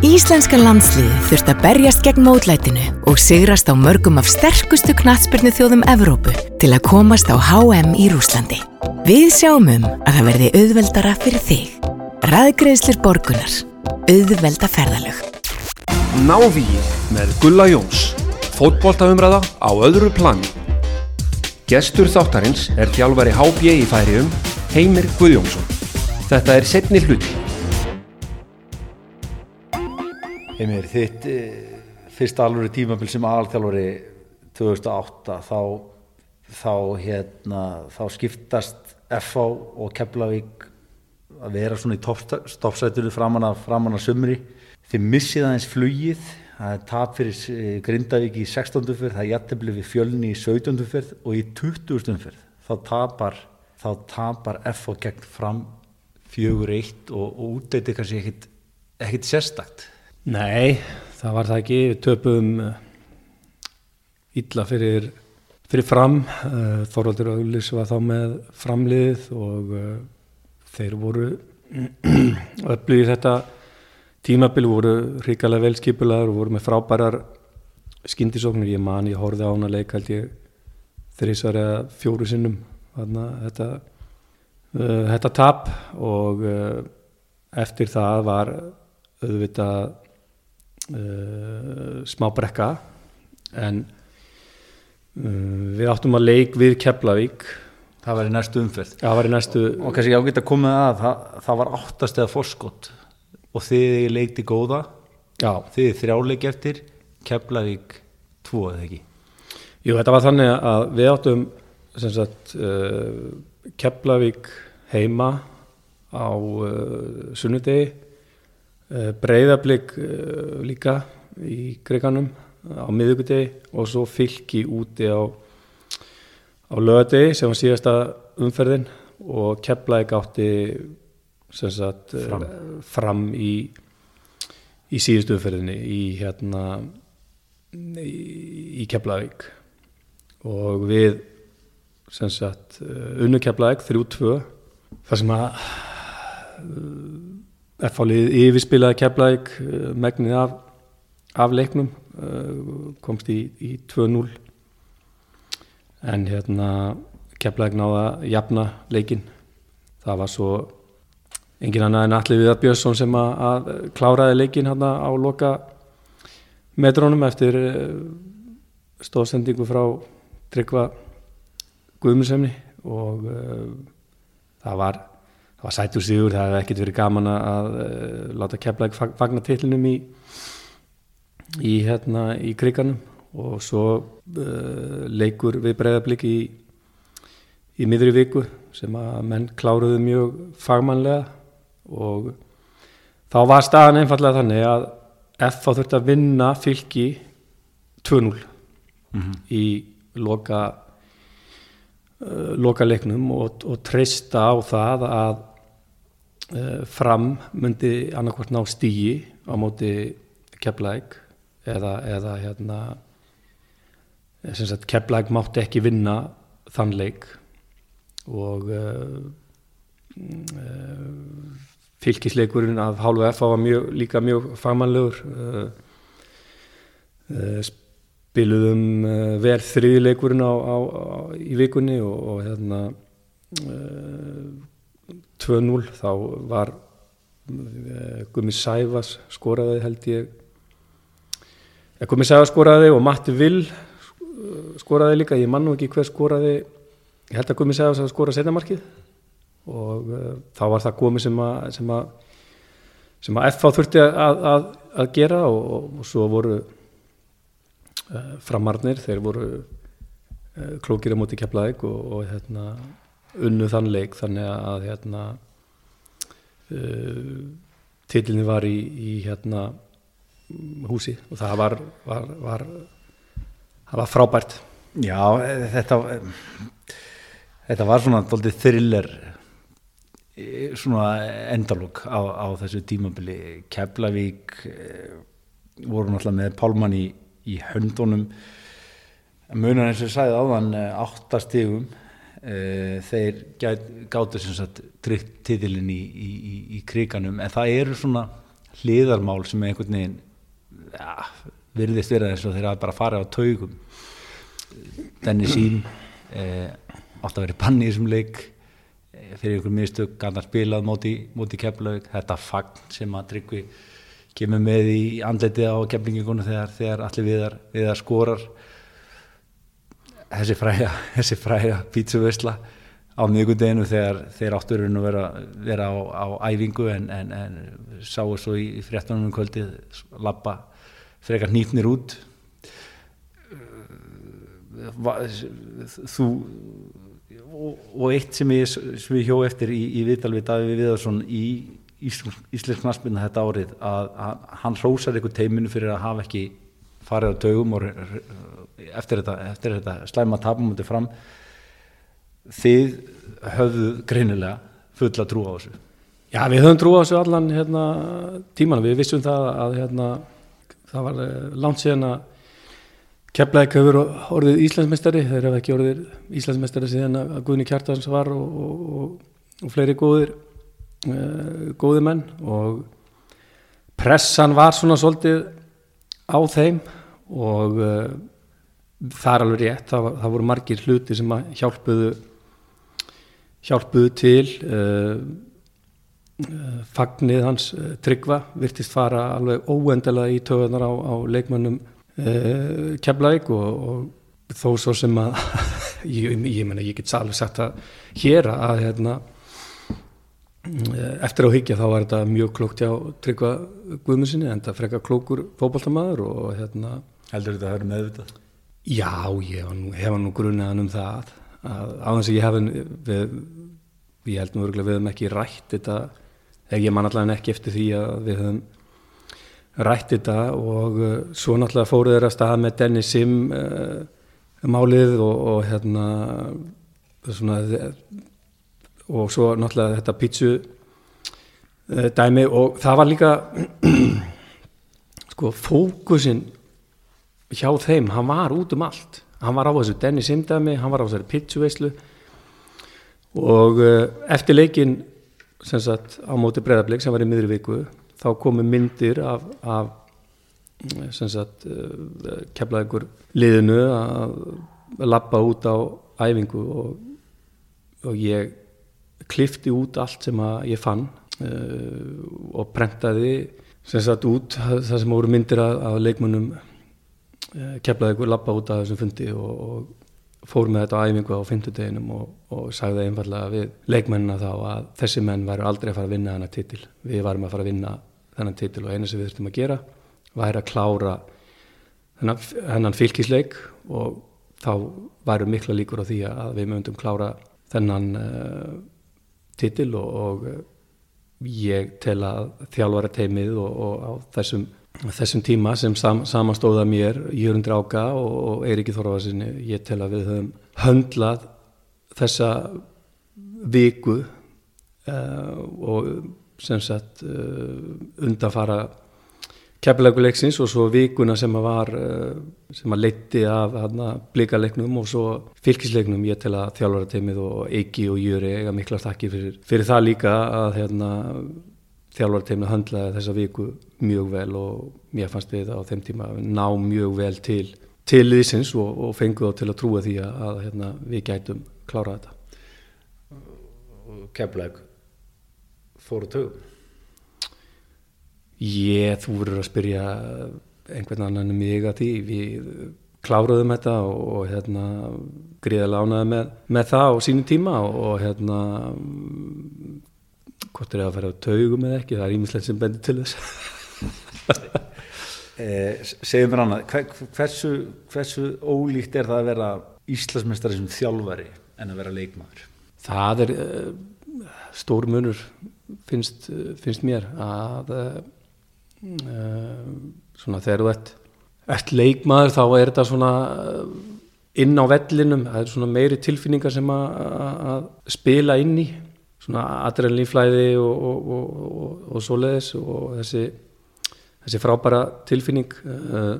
Íslenska landsliði þurft að berjast gegn mótlætinu og sigrast á mörgum af sterkustu knatsbyrnu þjóðum Evrópu til að komast á HM í Rúslandi. Við sjáum um að það verði auðveldara fyrir þig. Ræðgreðslir borgunar. Auðvelda ferðalög. Návíð með Gulla Jóns. Fótboltaumræða á öðru plani. Gestur þáttarins er þjálfari HB í færium Heimir Guðjónsson. Þetta er setni hluti. Heimir, þitt uh, fyrsta alvöru tímabil sem aðalþjálfari 2008 þá, þá, hérna, þá skiptast FH og Keflavík að vera svona í toppsætunni framann að, framan að sumri þið missið aðeins flugið það er tap fyrir uh, Grindavík í 16. fyrr, það er jættibli við fjölni í 17. fyrr og í 20. fyrr þá tapar, þá tapar FH gegn fram fjögur eitt og, og útdeiti kannski ekkit, ekkit sérstakt Nei, það var það ekki, við töpum illa fyrir, fyrir fram, uh, Þorvaldur Auðlis var þá með framlið og uh, þeir voru öflugir þetta tímabil, voru hrikalega velskipulaður og voru með frábærar skindisóknir, ég man, ég horfið á hana leik held ég þrísar eða fjóru sinnum þarna, þetta, uh, þetta tap. Og eftir það var auðvitað uh, smá brekka en uh, við áttum að leik við Keflavík. Það var í næstu umferð. Það var í næstu og kannski ágætt að koma að það, það var áttast eða forskott og þið leikti góða. Já. þið þrjáleik eftir Keflavík tvo eða ekki? Jú, þetta var þannig að við áttum sagt, uh, Keflavík heima á uh, sunnudegi breyðablík uh, líka í Greikanum á miðugudegi og svo fylki úti á, á lögadegi sem var síðasta umferðin og Keflavík átti sagt, fram. fram í í síðustu umferðinni í hérna í, í Keflavík og við sem sagt unnu Keflavík 3-2 þar sem að F-fálið yfirspilaði Keflavík megnið af, af leiknum komst í, í 2-0 en hérna Keflavík náða jafna leikin það var svo engin annað en allir Viðar Björnsson sem að, að kláraði leikin hérna á loka metrónum eftir stóðsendingu frá Tryggva Guðmundsefni og uh, það var það var sætur sigur, það hefði ekkert verið gaman að uh, láta Keflæk fagna tillinum í í hérna í kriganum og svo uh, leikur við breyðablík í í miðri viku sem að menn kláruðu mjög fagmannlega og þá var staðan einfallega þannig að F á þurfti að vinna fylki 2-0 mm -hmm. í loka uh, loka leiknum og, og treysta á það að fram myndi annarkvært ná stígi á móti Keflæk eða, eða hérna Keflæk mátti ekki vinna þann leik og uh, fylkisleikurinn af hálfu F var mjög, líka mjög fagmannlegur. Spiluðum uh, verð þriðileikurinn á, á, á, í vikunni og, og hérna uh, 2-0 þá var uh, Gumi Sæfas skoraði held ég. Gumi Sæfas skoraði og Matti Vill skoraði líka, ég mann nú ekki hver skoraði. Ég held að Gumi Sæfas að skora setjamarkið og þá var það Gumi sem að sem að, sem að FH þurfti að, að, að gera og, og, og svo voru framarnir, þeir voru klókir á móti keflaðik og, og hérna, unnu þann leik þannig að hérna, uh, tilinni var í, í hérna, húsi og það var, var, var, það var frábært. Já, þetta þetta var svona doldið thriller svona endalúk á, á þessu tímabili. Keflavík voru náttúrulega með Pálmann í í höndunum. Munar eins og ég sagði áðan áttastígum þeir gáttu sem sagt tryggt titilinn í, í, í, í kriganum en það eru svona hliðarmál sem er einhvern veginn ja, virðist vera eins og þeir hafa bara farið á taugum. Dennis Sím eh, átt að vera í banni í þessum leik eh, fyrir einhver mistök gana spilað móti, móti keflaug þetta fagn sem að Tryggvi kemur með í andletið á keflingingunum þegar, þegar allir viðar, viðar skorar þessi fræga þessi fræga pítsuversla á miðgundeginu þegar þeir áttur að vera, vera á, á æfingu en, en, en sáu svo í, fréttunum um kvöldið lappa frekar nýtnir út. Þú og, og eitt sem ég, ég hjó eftir í, í viðtal við Davíð Viðarsson í Íslensk Narsbyrna þetta árið að, hann hrósar ykkur teiminu fyrir að hafa ekki farið á taugum og eftir þetta, eftir þetta slæma tapum mútið fram þið höfðu greinilega fulla trú á þessu. Já, við höfum trú á þessu allan hérna, tíman, við vissum það að hérna, það var eh, langt síðan að Keflæk hefur orðið Íslandsmeistari, þeir hefur ekki orðið Íslandsmeistari síðan að Guðni Kjartans var og, og, og, og fleiri góðir, uh, góðir menn. Og pressan var svona svolítið á þeim og uh, það er alveg rétt, það, það voru margir hluti sem hjálpuðu, hjálpuðu til, uh, fagnið hans tryggva, virtist fara alveg óendalega í töðunar á, á leikmannum uh, Keflavík og, og þó svo sem að ég, ég, meni, ég get alveg sagt að hér að hérna, eftir á higgja þá var þetta mjög klókt hjá Tryggva Guðmusinni en þetta frekka klókur fókbaltamaður og hérna Heldur þetta að það eru meðvitað? Já, ég nú, hef nú grunnaðan um það að á þess að ég hef ég held nú örgulega við hefum ekki rætt þetta, þegar ég man allavega ekki eftir því að við hefum rætt þetta og uh, svo náttúrulega fóruð þeirra stað með Dennis Sim uh, málið og, og hérna svona, og svo náttúrulega þetta pítsu uh, dæmi og það var líka sko fókusin hjá þeim, hann var út um allt. Hann var á þessu Dennis Sim dæmi hann var á þessari pítsu veislu og uh, eftir leikin sem sagt á móti breðarbleik sem var í miðri viku þá komu myndir af, af sagt, uh, keflaðingur liðinu að lappa út á æfingu og, og ég klifti út allt sem ég fann uh, og prentaði sem sagt út það sem voru myndir af, af leikmunum uh, keflaðingur lappa út af þessum fundi og, og fór með þetta á æfingu á fymtudeginum og, og sagði einfallega við leikmennina þá að þessi menn væri aldrei að fara að vinna hana titil. Við varum að fara að vinna þennan titil og eina sem við þurftum að gera væri að klára þennan, þennan fylgisleik og þá væru mikla líkur á því að við mögundum klára þennan uh, titil og, og uh, ég tel að þjálfara teimið og, og á þessum, þessum tíma sem sam, samanstóða mér Jörgur Dráka og, Eiríki Þorvarsinni ég tel að við höfum höndlað þessa viku uh, og sem sagt uh, undanfara keflaguleiksins og svo vikuna sem að var uh, sem að leitti af blíkaleiknum og svo fylgisleiknum. Ég til að þjálfara teimið og Eiki og Júri eiga mikla takki fyrir, fyrir það líka að hérna, þjálfara teimið handlaði þessa viku mjög vel og mér fannst við á þeim tíma ná mjög vel til til þessins og, og fenguð á til að trúa því að, að hérna, við gætum klára þetta. Keflag fóru tögum? Ég, þú verður að spyrja einhvern annan um mig að því. Við kláruðum þetta og, og hérna gríðarlega ánaði með, með það á sínum tíma og, og hérna hvort er það að fara á taugum eða ekki, það er ímislegt sem bendir til þess eh, Segðu mér annað hversu, hversu ólíkt er það að vera Íslasmestari sem þjálfari en að vera leikmaður? Það er uh, stór munur finnst, finnst mér að uh, svona þegar þú ert, ert leikmaður þá er þetta svona inn á vellinum, það er svona meiri tilfinningar sem að spila inn í svona adrenalinflæði og, og, og, og svoleiðis og þessi, þessi frábæra tilfinning uh,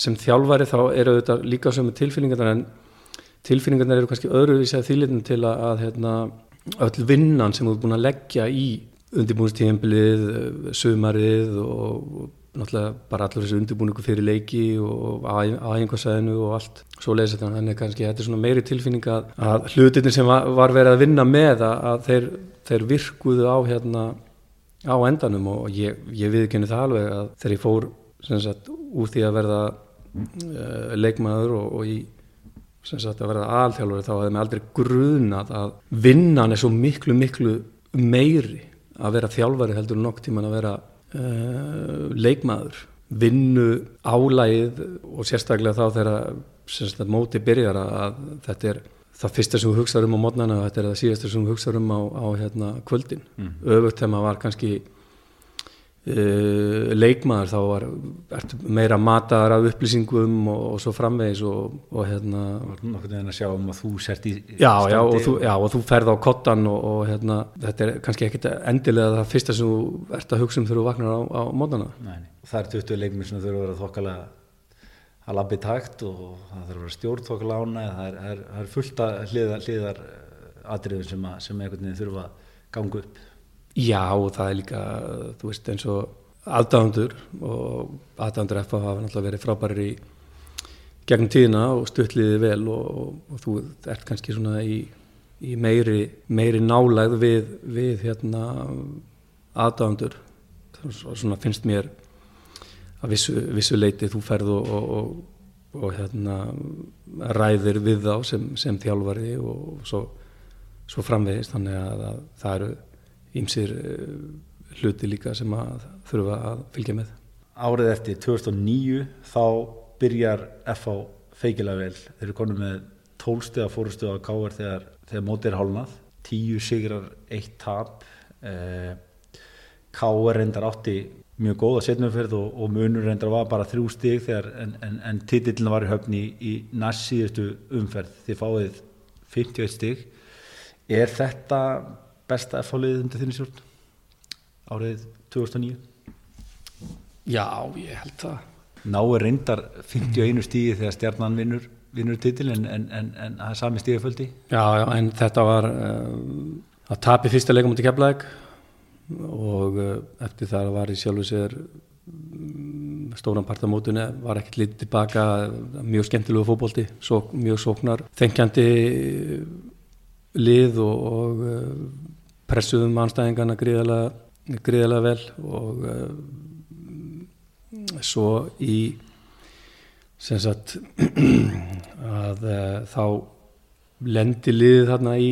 sem þjálfari þá eru þetta líka sem tilfinningar en tilfinningarna eru kannski öðruvísi að þýlitin til að, hérna, öll vinnan sem þú er búin að leggja í undirbúinistíðanbilið, sumarið og, og náttúrulega bara allur þessi undirbúningu fyrir leiki og aðeinkarsæðinu og allt svo leiðis þetta, þannig kannski þetta er svona meiri tilfinning að hlutinni sem var, var verið að vinna með að, að þeir, þeir virkuðu á hérna á endanum og ég, ég viðkenni það alveg að þegar ég fór sagt, úr því að verða uh, leikmaður og, og í sagt, að verða alþjálfur þá hefði mig aldrei grunað að vinnan er svo miklu miklu meiri að vera þjálfari heldur nokk tíman að vera uh, leikmaður. Vinnu álægið og sérstaklega þá þegar móti byrjar að þetta er það fyrsta sem þú hugsaður um á mótnana þetta er það síðasta sem þú hugsaður um á, á hérna, kvöldin. Mm. öfugt þegar maður var kannski uh, leikmaður þá var meira mataðar af upplýsingum og, og svo framvegis og, og hérna Nákvæmlega að sjá um að þú sért í já, já, og þú, já og þú ferð á kottan og, og hérna þetta er kannski ekkit endilega það fyrsta sem þú ert að hugsa um þegar þú vaknar á, á mótnana það er 20 leikmið sem þú eru að vera þokkalega að labbi takt og það þarf að vera stjórnþokla ána það er, er, fullt að hliðar, atriðum sem, að, sem einhvern veginn þurfa að ganga upp. Já og það er líka þú veist eins og aðdándur og aðdándur FA hafa náttúrulega verið frábærir í gegnum tíðina og stuttliði vel og, og, og þú ert kannski svona í, í meiri, meiri nálægð við, við hérna aðdándur svona finnst mér að vissu, vissu leiti þú ferð og, og, og hérna, ræðir við þá sem, sem þjálfari og svo, svo framvegist þannig að, að það eru ímsir eh, hluti líka sem að þurfa að fylgja með. Árið eftir 2009 þá byrjar FH feikilega vel. Þeir eru konið með tólstuða fórustuða á káar þegar, þegar mótið er hálnað. Tíu sigrar, eitt tap. Eh, káar reyndar átti mjög góða setnumferð og, og munur reyndar var bara þrjú stig þegar, en, en, en titillin var í höfni í, í næst síðustu umferð. Þið fáið 51 stig. Er þetta besta F-fálið undir þinni stjórn? Árið 2009? Já, ég held það. Náður reyndar 51 stigi þegar stjarnan vinnur, vinnur titil en, en, en það er sami stigaföldi Já, já, en þetta var um, að tapi fyrsta leikum út í keflæk og eh, eftir það var í sjálfu sér mm, stóran part af mótunni var ekkert litið tilbaka mjög skemmtilegu fókbólti sók, mjög sóknar þengjandi lið og, og eh, pressuðum anstæðingarna gríðalega, gríðalega vel og uh, svo í sem sagt að uh, þá lendi liðið þarna í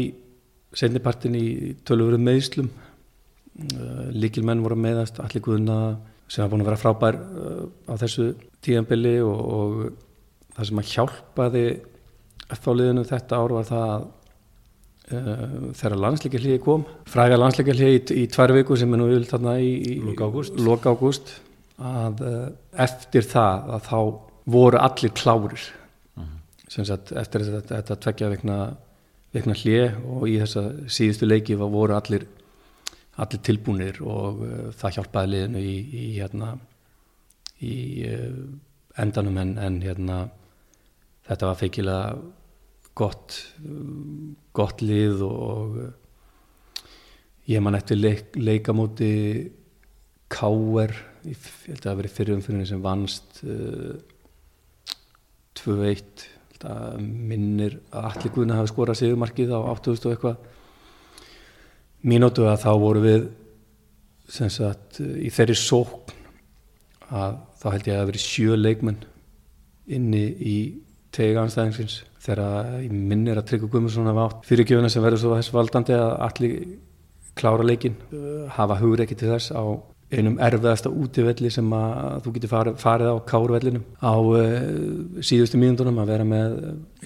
sendipartin í tölvurum meðslum líkilmenn voru meðast allir guðuna sem hafa búin að vera frábær eh, á þessu tíanbili og, og það sem að hjálpaði eftirfáliðinu þetta ár var það að uh, þegar landsleika hliði kom fræga landsleika hliði í, í tvær viku sem er nú vilt þarna í, loka ágúst að eftir það að þá voru allir klárir uh -huh. sem sagt eftir þetta, þetta tveggja vekna, vekna hlið og í þessa síðustu leiki voru allir allir tilbúinir og uh, það hjálpaði liðinu í, í, hérna, í uh, endanum en, en hérna, þetta var feikilega gott, gott lið og, uh, ég man eftir leik, leikamóti Káer, ég held að það verið fyrirumfyrirni sem vannst 2-1 minnir að allir guðna hafi skorað sigumarkið á 8000 og eitthvað mínútu að þá voru við sagt, í þeirri sókn að þá held ég að það verið sjö leikmenn inni í tega anstæðingsins þegar ég minnir að Tryggur Guðmundsson hafa átt fyrirgjöfuna sem verður svo þess valdandi að allir klára leikin hafa hugur ekki til þess á einum erfiðasta útivelli sem að þú getur farið, farið á kárvellinum. Á uh, síðustu mínundunum að vera með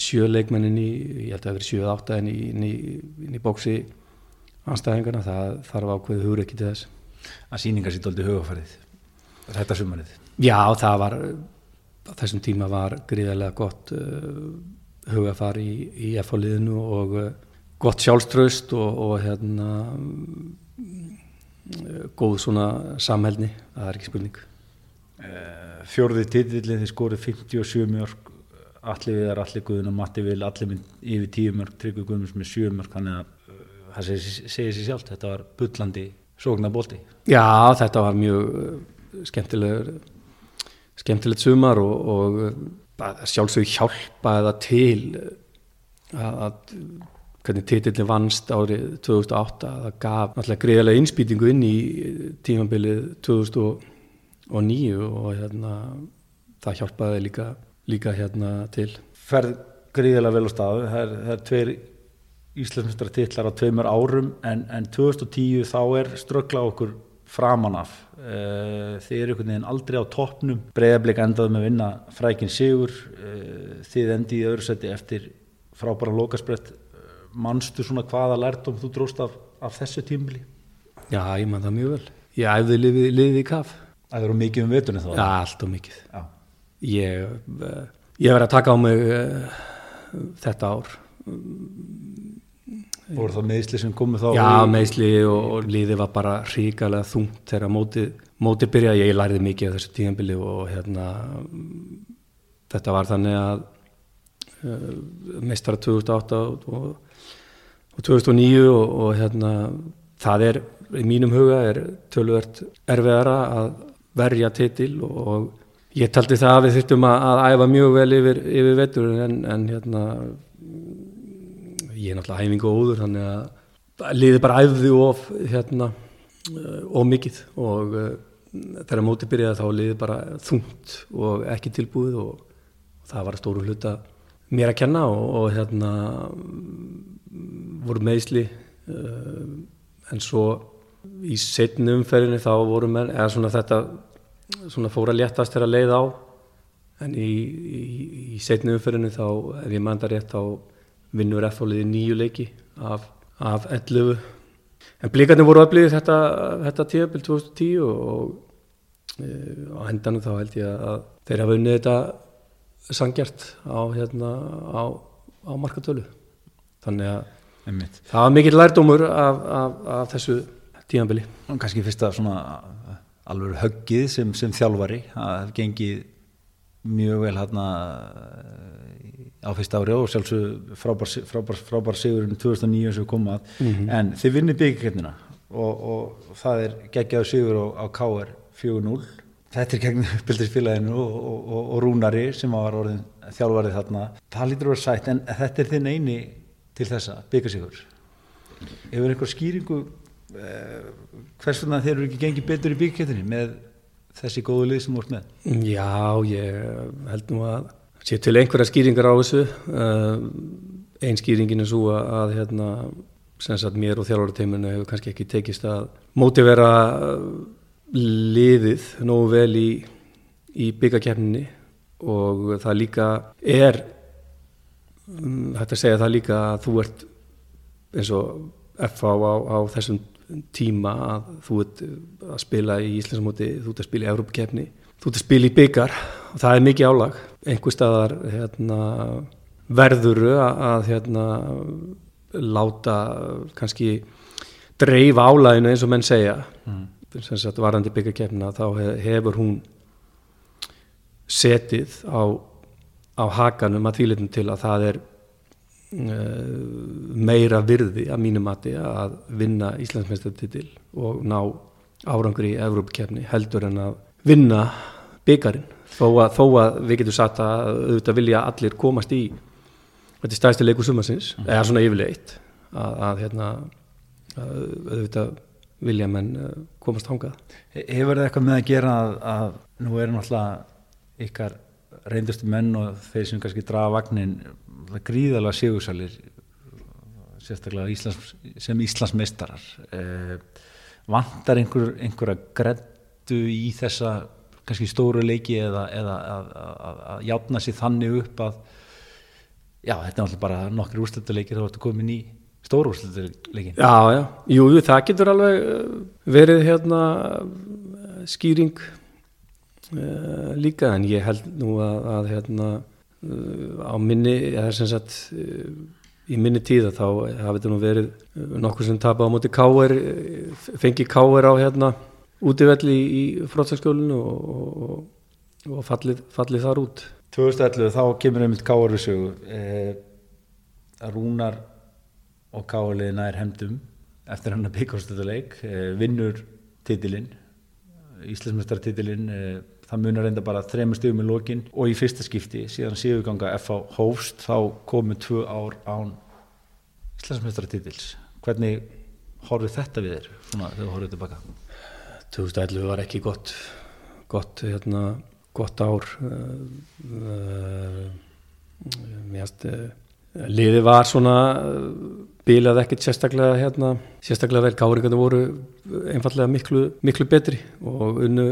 sjö leikmenn inn í, ég held að það verið sjö átta inn í, í, í bóksi anstæðingarna, það þarf ákveðið hugur ekki til þess. Að síningar sér doldi hugafærið, þetta sumarið? Já, það var, á þessum tíma var gríðarlega gott uh, hugafar í, í F-liðinu og uh, gott sjálfströst og, og hérna uh, góð svona samhælni, það er ekki spurning. Uh, fjórðið titillin þið skórið 57 mjörg, allir við er allir guðun og Matti vil allir minn yfir 10 mjörg, Tryggvi Guðmunds með 7 mörg, þannig að það segir sér sjálf þetta var bullandi sóknar bólti Já, þetta var mjög uh, skemmtilegur skemmtilegt sumar og, og uh, sjálfsög hjálpaði það til uh, að, að hvernig titillin vannst árið 2008 það gaf náttúrulega greiðlega innspýtingu inn í tímabilið 2009 og hérna það hjálpaði líka, líka hérna til. Ferð gríðilega vel á staðu það er, það er tveir Íslandsmjöstra titlar á tveimur árum en, en 2010 þá er ströggla okkur framan af. Uh, þið eru einhvern veginn aldrei á toppnum. Breyðarbleik endaði með vinna frækin sigur. Uh, þið endi í öðru seti eftir frábæra lokasbrett manstu svona hvaða lærtum þú dróst af, af þessu tímbili? Já, ég man það mjög vel. Ég æfði liðið, liðið í kaf. Það eru mikið um vetunni þá? Já, allt og mikið. Já. Ég, ég verið að taka á mig uh, þetta ár voru það meðsli sem komu þá Já, meðsli og, og liðið var bara ríkalega þungt þegar mótið, mótið byrjaði, ég læriði mikið af þessu tíðanbili og hérna þetta var þannig að uh, meistara 2008 og, og 2009 og, og hérna það er, í mínum huga er tölvert erfiðara að verja titil og ég taldi það að við þurftum að, að æfa mjög vel yfir, yfir vetur en, en hérna ég er náttúrulega hæfingu og óður þannig að liði bara æfði of hérna of mikið. Og uh, þegar móti byrjaði þá liði bara þungt og ekki tilbúið og, og það var stóru hluta mér að kenna og, og hérna voru meðsli uh, en svo í setni umferðinu þá voru menn eða svona þetta svona fóra léttast þegar leið á. En í, í, í setni umferðinu þá ef ég manda rétt þá vinnur F-fáliði nýju leiki af, af 11 en blíkarnir voru öflýðið þetta, þetta tíabil 2010 og, og e, á hendanum þá held ég að þeir hafa unnið þetta sangjart á, hérna, á, á markatölu. Þannig að Einmitt. það var mikill lærdómur af, af, af þessu tíanbili og kannski fyrsta svona alveg höggið sem, sem þjálfari að hef gengið mjög vel hérna á fyrsta ári og sjálfsög frábær, frábær, frábær sigurinn 2009 sem við komum að. Mm -hmm. en þið vinnir byggjarkefnina og, og það er geggjaðu sigur á, á KR 4-0 þetta er gegn uppbyldisfélaginu og, og, og Rúnari sem var orðin þjálfarið þarna. Það lítur að vera sætt en þetta er þinn eini til þessa byggjarsigur hefur einhver skýringu eh, hvers vegna þeir eru ekki gengið betur í byggjarkefninu með þessi góðu lið sem voru með? Já, ég held nú að sé til einhverja skýringar á þessu. Einn skýringin er svo að hérna, sagt mér og þjálfarateiminu hefur kannski ekki tekist að mótivera liðið nógu vel í, í byggakefninni og það líka er hægt að segja það líka að þú ert eins og FH á, á þessum tíma að þú ert að spila í Íslandsmóti, þú ert að spila í Európa-kefni þú ert að spila í byggar og það er mikið álag einhver staðar hérna, verðuru að hérna, láta kannski dreifa álæginu eins og menn segja mm. sem sagt varandi byggarkefna þá hefur hún setið á, á hakanum að þýlitum til að það er uh, meira virði að mínum mati að vinna Íslandsmeistartitil og ná árangur í Evrópkefni heldur en að vinna byggarinn þó að, þó að við getum satt að auðvitað vilja allir komast í þetta stæðstu leikur sumarsins mm. eða svona yfirleitt að, að hérna að auðvitað vilja menn komast hangað Hefur það eitthvað með að gera að, að nú er náttúrulega ykkar reyndustu menn og þeir sem kannski draga vagnin gríðalega sigursælir sérstaklega Íslands, sem Íslandsmeistarar eh, vantar einhver, einhverja greddu í þessa kannski stóru leiki eða, eða að, að, að játna sér þannig upp að já, þetta er alltaf bara nokkri úrstölduleikir þá ertu komin í stóru úrstölduleikin Já, já, jú, það getur alveg verið hérna skýring uh, líka en ég held nú að, að hérna uh, á minni, það er sem sagt uh, í minni tíða þá hafi þetta nú verið nokkur sem tapa á móti káer fengi káer á hérna útivelli í, frótsaskjólinu og, og, og fallið, fallið þar út. 2011 þá kemur einmitt Káur í sögu. Eh, Rúnar og Káurliðina er hemdum eftir hann að byggjastölduleik vinnur titilinn Íslandsmestartitilinn það munar reynda bara þrema stöðum í lokin og í fyrsta skipti síðan síðuganga FH hófst þá komu tvö ár án Íslandsmestartitils hvernig horfið þetta við þér þegar þú horfið tilbaka 2011 var ekki gott gott, hérna, gott ár. Uh, uh, mérst uh, liði var svona bílað ekkert sérstaklega hérna, sérstaklega vel. Káringarnir voru einfallega miklu, miklu betri og unnu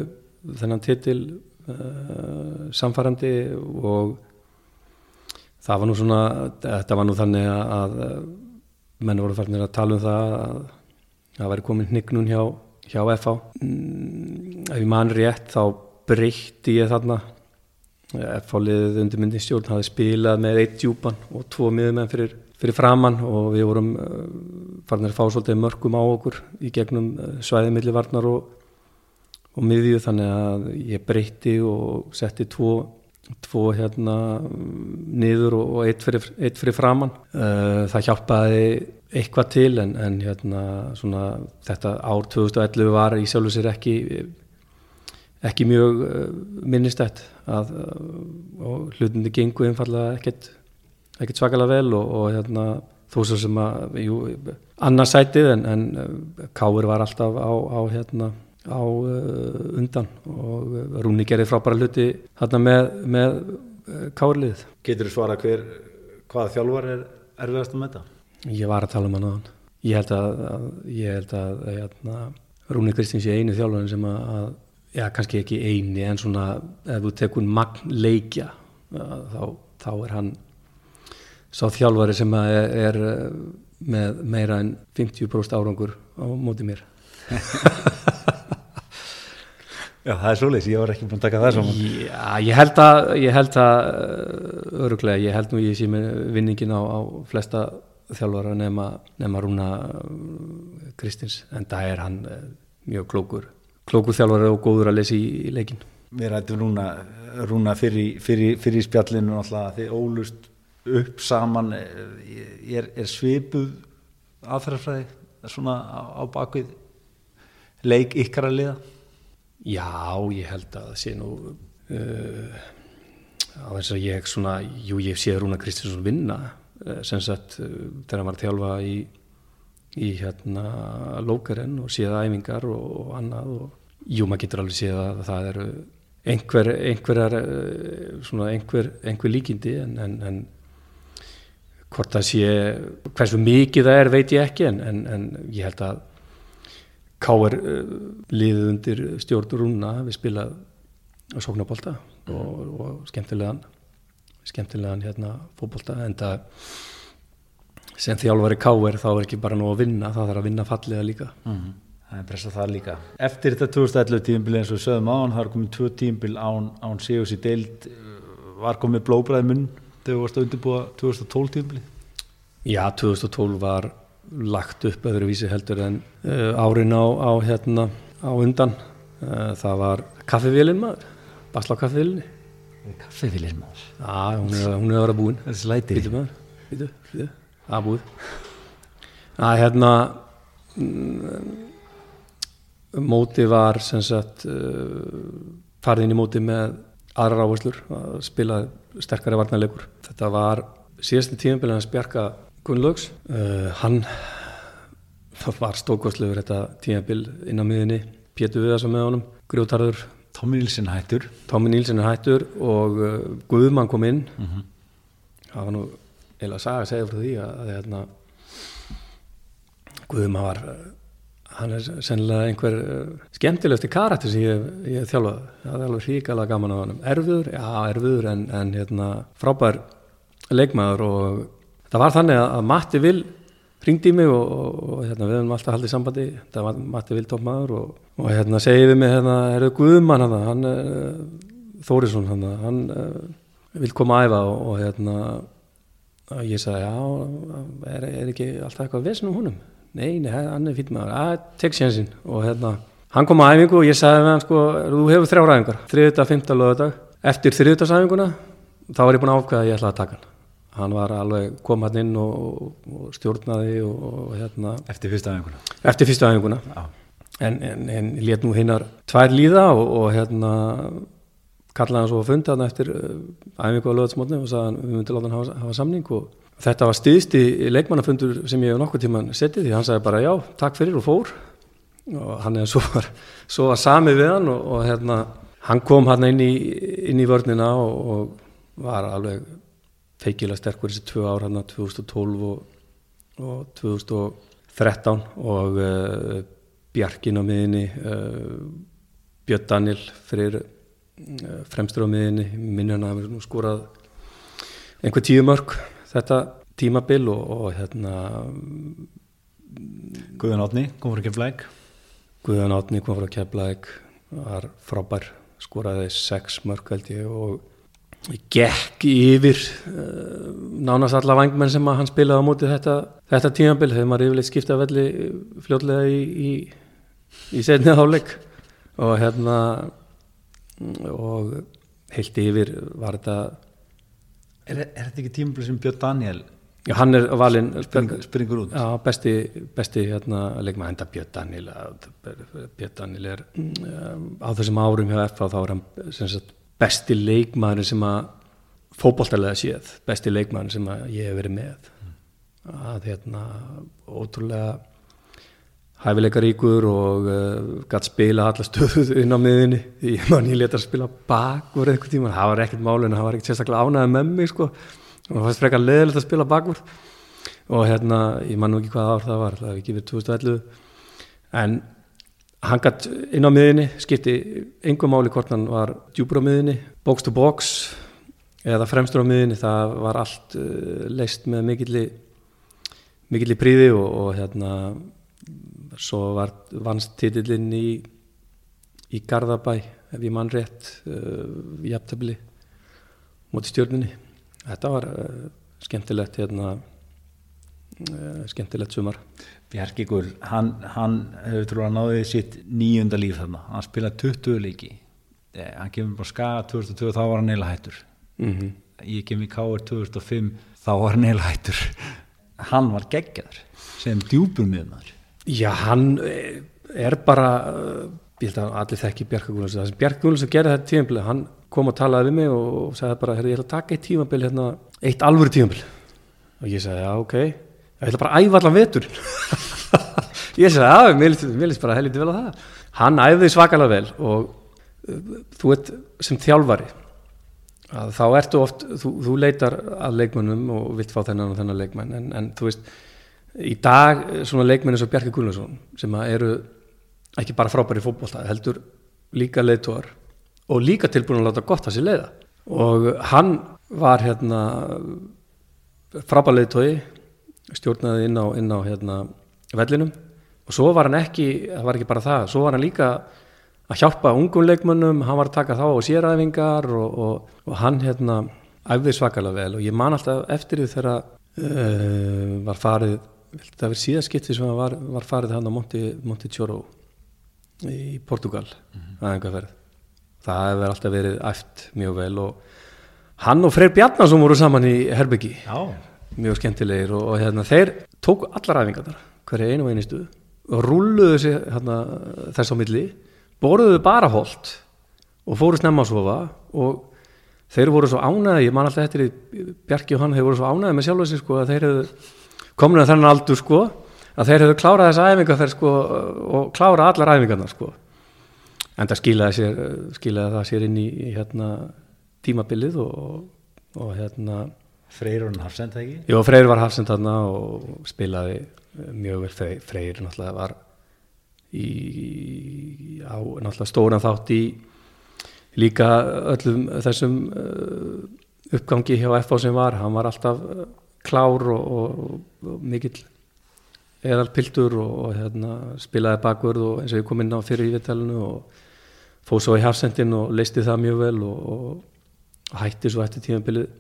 þennan titil uh, samfærandi og það var nú svona þetta var nú þannig að menn voru færðinir að tala um það að það væri komin hnignun hjá, hjá FH ef ég man rétt þá breytti ég þarna. FH-liðið undir myndinstjórn hafi spilað með eitt djúpan og tvo miðumenn fyrir, fyrir framann og við vorum uh, farinir að fá svolítið mörgum á okkur í gegnum uh, svæðið millivarnar og og miðju. Þannig að ég breytti og setti tvo, tvo hérna niður og, og eitt, fyrir, eitt fyrir framann. Uh, það hjálpaði eitthvað til en, en hérna svona þetta ár 2011 var í sjálfu sér ekki, ekki mjög uh, minnistætt að og hlutindi gengu einfallega ekkert, ekkert svakalega vel og, og hérna þó sem að, jú, annarsætið en, en Káur var alltaf á, á hérna á uh, undan og uh, Rúni gerði frábæra hluti hérna með, með uh, kárlið. Getur þú svara hver, hvaða þjálfar er erfiðast um þetta? Ég var að tala um hann á hann. Ég held að, að, ég held að hérna, Rúni Kristins er einu þjálfar sem að, að, já kannski ekki eini en svona ef þú tekur magn leikja þá, þá er hann sá þjálfari sem er, er með meira en 50% árangur á móti mér. Já, það er svolítið, ég var ekki búin að taka það saman. Já, ég held að, ég held að öruglega, ég held nú ég sé með vinningin á, á flesta þjálfara nema, nema Rúna Kristins, en það er hann mjög klókur, klókur þjálfara og góður að lesa í, í leikin. Við rættum Rúna, Rúna fyrir, fyrir, fyrir spjallinu alltaf, þið ólust upp saman, er, er svipuð aðferðarfræði svona á, á bakvið leik ykkar að liða? Já, ég held að það sé nú uh, á þess að ég svona, jú ég sé Rúna Kristinsson vinna uh, sem sagt uh, þegar hann var að þjálfa í, í hérna lókaren og séða æfingar og, og annað og jú maður getur alveg séð að það eru einhver, einhver, svona einhver, einhver líkindi en, en, en hvort það sé hversu mikið það er veit ég ekki en, en ég held að Káer uh, liðið undir stjórn Rúna við spilað sóknabólta og, og skemmtilegan skemmtilegan hérna fókbólta en það sem þjálfari Káer þá er ekki bara nú að vinna það þarf að vinna fallega líka. Mm -hmm. það er pressað það líka. Eftir þetta 2011 tímbil eins og sögum án það er komið tvö tímbil án, án Sigurs í deild var komið blóbræði munn þegar þú varst að undirbúa 2012 tímbili Já, 2012 var lagt upp öðruvísi heldur en uh, árin á, á, hérna, á undan. Uh, það var kaffevílin maður. Basla á kaffevílinni kaffevílin maður. Já, er, hún er að vera búin. Það er slætið býtu maður, býtu, býtu, að búið. Að hérna mm, móti var sem sagt farið inn í móti með aðra áherslur að spila sterkari varnarleikur. Þetta var síðastu tíumbilin að spjarka Gunnlaugs. Uh, hann var stókostlegur þetta tímabil inn á miðinni Pétur Viðarsson með honum, grjótarður. Tómi Nílsson hættur. Tómi Nílsson hættur og uh, Guðmann kom inn. Mm -hmm. það var nú eða saga að segja frá því að, að hérna, Guðmann var hann er sennilega einhver skemmtilegsti karakter sem ég, ég þjálfaði. Það er alveg hríkala gaman á hann erfiður, já erfiður en, en hérna, frábær leikmaður og það var þannig að Matti Vil ringdi í mig og, og, og hérna, við höfum alltaf haldið sambandi. Það var Matti Vil toppmaður og, og hérna segið við mig hérna, er það Guðmann hann, hann uh, Þórisson hann, hann uh, vil koma að æfa og hérna ég sagði já, er, er ekki alltaf eitthvað vesn um húnum? Nei, nei, hann er fyrir maður, að tek sénsinn og hérna, hann kom að æfingu og ég sagði við hann sko, þú hefur þrjá ræðingar þriðuta, fymta, lögadag, eftir þriðutasæfinguna þá var ég búin að ákveða að ég ætlaði að taka hann hann var alveg kom hann inn og, og stjórnaði og, og hérna. Eftir fyrsta aðeinguna eftir fyrstu aðeinguna en, en, en lét nú hinnar tvær líða og, og hérna kallaði hann svo að funda hann eftir aðeingu á lögatsmótni og sagði hann við myndum láta hann hafa, hafa samning. Og þetta var stiðst í leikmannafundur sem ég hef nokkuð tíman setið því hann sagði bara já, takk fyrir og fór. Og hann er svo var, svo var samið við hann og, og hérna hann kom hann inn í, inn í vörnina og, og var alveg feikilega sterkur þessi tvö ár hann 2012 og, og 2013 og uh, Bjarkin á miðinni uh, Björn Daniel fyrir uh, fremstur á miðinni minni hann að hafa skorað einhver tíu mörg þetta tímabil og, og hérna Guðan Átni, kom frá Keflæk Guðan Átni kom frá Keflæk var frábær skoraði sex mörg held ég og gekk yfir uh, nánast alla vangmenn sem hann spilaði á móti þetta, þetta tímabil. Þegar maður yfirleitt skipta velli fljóðlega í, í, í setni áleik og hérna og heilt yfir var þetta Er, er þetta ekki tímabil sem Björn Daniel Já, hann er valinn springur, út? Já, besti, besti hérna, leikma enda Björn Daniel. Björn Daniel er um, á þessum árum hjá FA þá er hann sagt, besti leikmaður sem að fókbóltalega séð, besti leikmaður sem að ég hef verið með. Að hérna ótrúlega hæfileikaríkur og uh, gætt spila alla stöðuð inn á miðinni því mann ég leta að spila bakvörð eitthvað tíma, það var ekkert málun það var ekkert sérstaklega ánæðið með mig sko. Og það fannst frekar leðilegt að spila bakvörð. Og hérna, ég man nú ekki hvað ár það var það hefði ekki verið 2011 en hann gætt inn á miðinni skipti engum máli hvort hann var djúbur á miðinni, box to box eða fremstur á miðinni það var allt uh, leist með mikilli príði og, og hérna svo var vannst titillinn í í Garðabæ ef ég mann rétt uh, í jafntabili mútið stjórnunni þetta var uh, skemmtilegt hérna uh, skemmtilegt sumar Bjarkigur, hann, hann hefur trúið að náði sitt nýjunda líf þarna. Hann spilaði 20 leiki. Eh, hann kemur bara skaga 2002 þá var hann neila hættur. Mm -hmm. ég kem í Káur 2005 þá var hann neila hættur. Hann var geggjaður sem djúpur miðunar Já, hann er bara ég held að allir þekki Bjarka Guðlunds það sem Bjarka Guðlunds gerði þetta tímabili hann kom og talaði við mig og sagði bara ég ætla að taka eitt tímabili, hérna, eitt alvöru tímabili og ég sagði já, ok ég ætla bara að æfa allan vetur ég sagði já, mér líst bara helviti vel á það. Hann æfði svakalega vel og þú veit sem þjálfari þá ertu oft, þú, þú leitar að leikmönnum og vilt fá þennan og þennan leikmenn en, en þú veist í dag svona leikmenn eins og Bjarki Guðlundsson sem eru ekki bara frábæri fótbolltað heldur líka leiðtóar og líka tilbúin að láta gott að sér leiða. Og hann var hérna frábæri leiðtói stjórnaði inn á, inn á hérna, vellinum. Og svo var hann ekki það var ekki bara það, svo var hann líka að hjálpa ungum leikmönnum, hann var að taka þá á séræfingar og, og, og hann hérna æfði svakalega vel. Og ég man alltaf eftir því þegar uh, var farið það verið síðaskipti sem var, var farið hann á Monti, Monti Tjóró í Portugal mm -hmm. aðeinkaferð það hefur alltaf verið æft mjög vel og hann og Freyr Bjarnarsson voru saman í Herbyggi mjög skemmtilegir og, og hérna, þeir tók allar æfingarnar hverja einu og einu stuð og rulluðu sig hérna, þess á milli borðuðu bara holt og fóru snemma að sofa og þeir voru svo ánæði, ég man alltaf eftir Bjarki og hann, þeir voru svo ánæði með sjálf sko, að þeir hefðu komin að þennan aldur sko að þeir hefðu klárað þessa æfingarferð sko, og klárað allar æfingarnar sko. en það skilaði, sér, skilaði það sér inn í, í hérna, tímabilið og, og hérna Freyr var hafsend ekki? Jó, Freyr var hafsend þarna og spilaði mjög vel. Freyr, Freyr náttúrulega var í, á náttúrulega stóran þátt í líka öllum þessum uh, uppgangi hjá FH sem var, hann var alltaf klár og, og, og mikill eðal piltur og, og hérna, spilaði bakvörð og eins og ég kom inn á fyrir í vittalinu og fóð svo í hafsendin og leisti það mjög vel og hætti svo eftir tímanbilið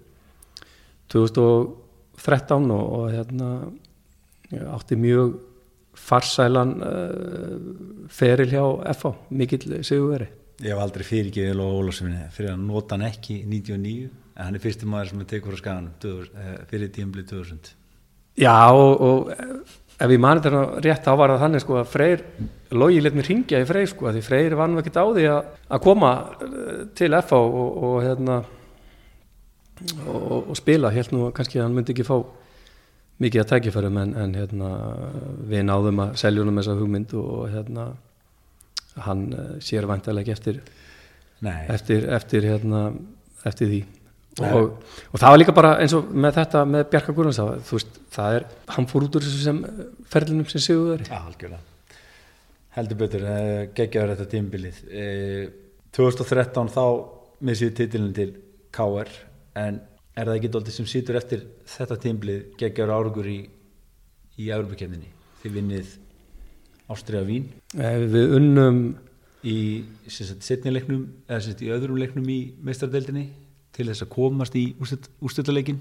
2013 og, og hérna, átti mjög farsælan uh, feril hjá FH, mikill sigurveri Ég hef aldrei fyrirgeðið Lóa Ólafssoni fyrir að nota hann ekki 99 en hann er fyrsti maður sem er tekur á skaganum eh, fyrir tíumblið 2000 Já og, og ef ég mani þetta rétt ávarða þannig sko að Freyr logi let mér ringja í Freyr sko að því Freyr var nú ekkert á því að, að koma eh, til FH og, og hérna og, og spila, helt nú kannski hann myndi ekki fá mikið að tækifærum en, en hérna við náðum að selja honum þessa hugmynd og hérna hann eh, sér vantarlega eftir Nei, eftir, eftir, hérna, eftir því. Og, og það var líka bara eins og með þetta með Bjarka Guðrunds þú veist, það er, hann fór út úr þessu sem ferlinum sem Já, algjörlega. Heldur betur, uh, geggjaður þetta tímbilið. Uh, 2013 þá missið titilin til KR, en er það ekki doldið sem sýtur eftir þetta tímbilið geggjaður árugur í, í Európa-kemninni? Þið vinnið Ástriða Vín Eh, við unnum í setnileiknum, eða sagt í öðrum leiknum í meistardeldinni til þess að komast í úrstöldaleikin.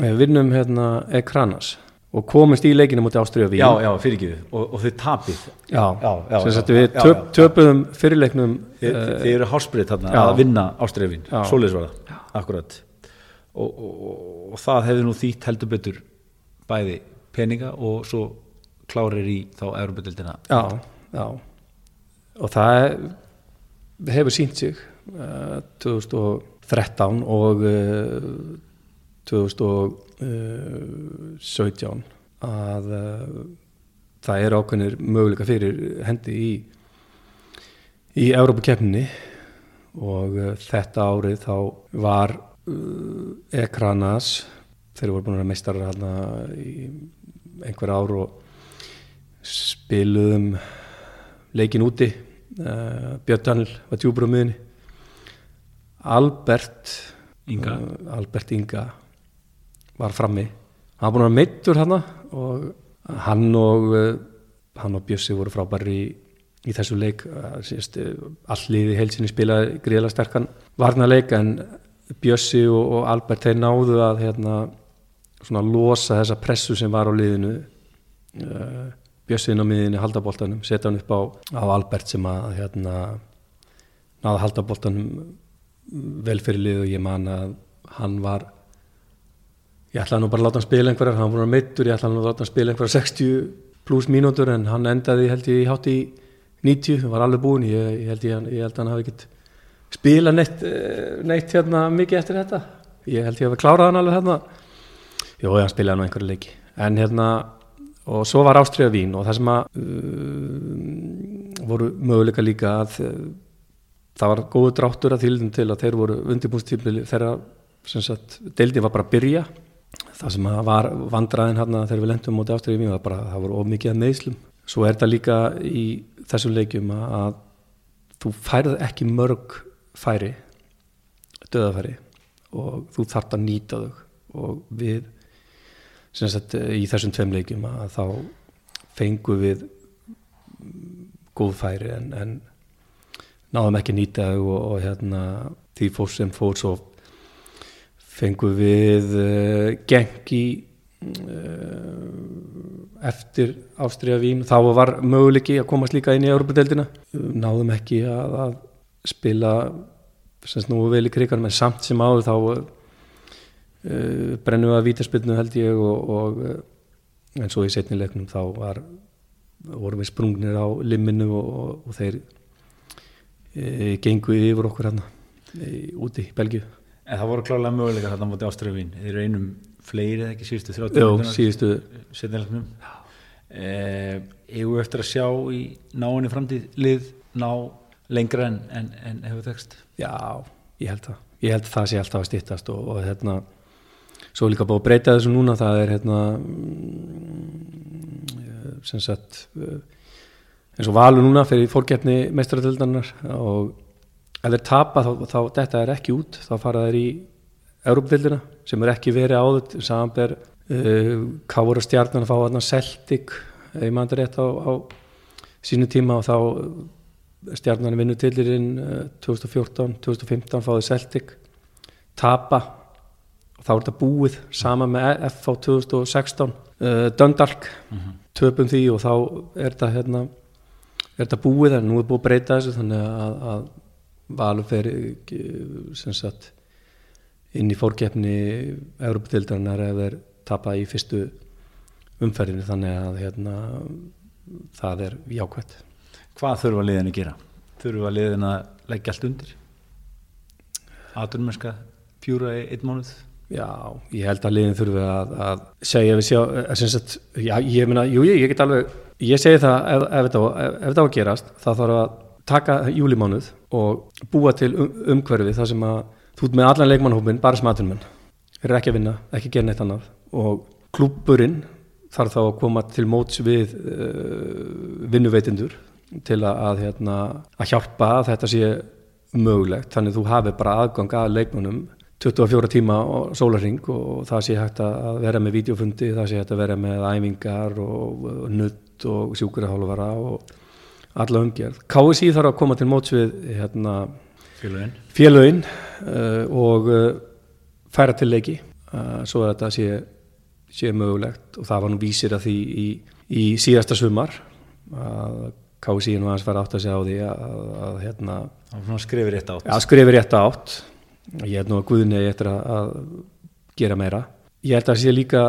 eh, við unnum hérna Ekranas og komist í leikinu mútið Ástriða Vín Já, já, fyrir ekki og, og þið tapið. já, Já, já, sem sagt við töp, töpuðum fyrirleiknum Þið, eh, þið eru hásbreyt þarna já. að vinna ástriðvin, Já. svoleiðis var það, akkurat og, og, og, og það hefði nú þýtt heldur betur bæði peninga og svo klárir í þá Európa-dildina já, já. Og það hefur sínt sig uh, 2013 og uh, 2017 að uh, það eru ákveðnir möguleika fyrir hendi í í Európa-keppninni og uh, þetta árið þá var Ekranas þeir voru búin að hérna í einhver ár og spiluðum leikin úti. Uh, Björn Daniel var djúbur á miðunni Albert Inga. uh, Albert Inga var frammi. Hann var búin að meittur hann og hann og uh, hann og Bjössi voru frábæri í, í þessu leik. Uh, síðast, uh, all liði heilsinni spilaði gríðlega sterkan varnarleik en Bjössi og, og Albert þeir náðu að hérna, svona losa þessa pressu sem var á liðinu uh, Bjössi inn á miðinni haldaboltanum, setja hann upp á, á Albert sem að hérna, náða haldaboltanum vel fyrir lið og ég man að hann var ég ætlaði nú bara að láta hann spila einhverjar hann voru meittur, ég ætlaði nú að láta hann spila einhverjar 60 pluss mínútur en hann endaði held ég hátt í 90 hann var alveg búinn, ég, ég, held, ég, ég held að hann hafi ekkert spila neitt, eh, neitt hérna mikið eftir þetta. Ég held ég hafi klárað hann alveg hérna. Jó, hann spilaði nú einhverju leiki. En hérna, og svo var Ástriða Vín og það sem að uh, voru möguleika líka að uh, það var góðu dráttur að þýldin til að þeir voru undirbúnstífli þeirra sem sagt, deildin var bara að byrja. Það sem að var vandraðin hérna þegar við lendum mútið Ástriða Vín var bara það voru of mikið að meðslum svo er þetta líka í þessum leikjum að, að þú færð ekki mörg færi döðafæri og þú þarft að nýta þau. Og við sagt í þessum tveim leikjum að þá fengu við góð færi en, en náðum ekki nýta þau og, og hérna því fór sem fór svo fengu við uh, geng í uh, eftir Ástriða Vín þá var möguleiki að komast líka inn í Európa-deildina náðum ekki að, að spila sem snúi vel í kriganum en samt sem áður þá uh, brennum við að vítaspilnu held ég og, og uh, en svo í setnilegnum þá var vorum við sprungnir á limminu og, og, og þeir uh, gengu yfir okkur hérna úti í Belgíu En það voru klálega möguleika þarna mútið Ástriða Vín þeir eru einum fleiri eða ekki síðustu 30 Jó, mínúturnar? síðustu setnilegnum eh, við eftir að sjá í náinni framtíð lið ná lengra en, en, en hefur þekst Já, ég held það. Ég held það sé alltaf að stýttast og, og hérna, svo er líka búið að breyta þessu núna, það er hérna, mm, sem sagt, eh, eins og valur núna fyrir fórgefni meistaradöldanar og ef þeir tapa þá, þá þetta er ekki út, þá fara þeir í Európdildina sem er ekki verið áður, samanber uh, hvað voru stjarnan að fá hérna Celtic, ef ég mann rétt á, á sínu tíma og þá stjarnan vinnu tilirinn 2014, 2015 fáið Celtic tapa og þá er þetta búið sama með FH 2016 uh, Dundalk töpum því og þá er þetta hérna, er þetta búið en nú er búið að breyta þessu þannig að, að Valur fer eh, inn í fórkeppni Európa-dildarinnar ef þeir tapa í fyrstu umferðinu þannig að hérna, það er jákvæmt Hvað þurfa liðin að gera? Þurfa liðin að leggja allt undir? Aturmennska pjúra í einn mánuð? Já, ég held að liðin þurfi að, að segja við sjá, að sagt, já, ég meina, jú, ég, ég get alveg, ég segi það ef, ef þetta á á að gerast, það þarf að taka júlimánuð og búa til um, umhverfi þar sem að þú ert með allan leikmannhópin, bara sem aðtunmenn, er ekki að vinna, ekki að gera neitt annað og klúburinn þarf þá að koma til móts við uh, vinnuveitindur til að, að, hérna, að hjálpa að þetta sé mögulegt, þannig þú hafi bara aðgang að leikmannum 24 tíma og sólarring og það sé hægt að vera með videofundi, það sé hægt að vera með æfingar og, nutt og sjúkurahálfara og alla umgerð. KSI þarf að koma til móts við hérna, félögin. uh, og uh, færa til leiki uh, svo að þetta sé, sé mögulegt. Og það var nú vísir að því í, í síðasta sumar að KSI nú aðeins fara átt að segja á því að, að, að hérna, skrifir rétt átt. Já, skrifir rétt átt. Ég held nú að Guðni eftir að, að gera meira. Ég held að það sé líka,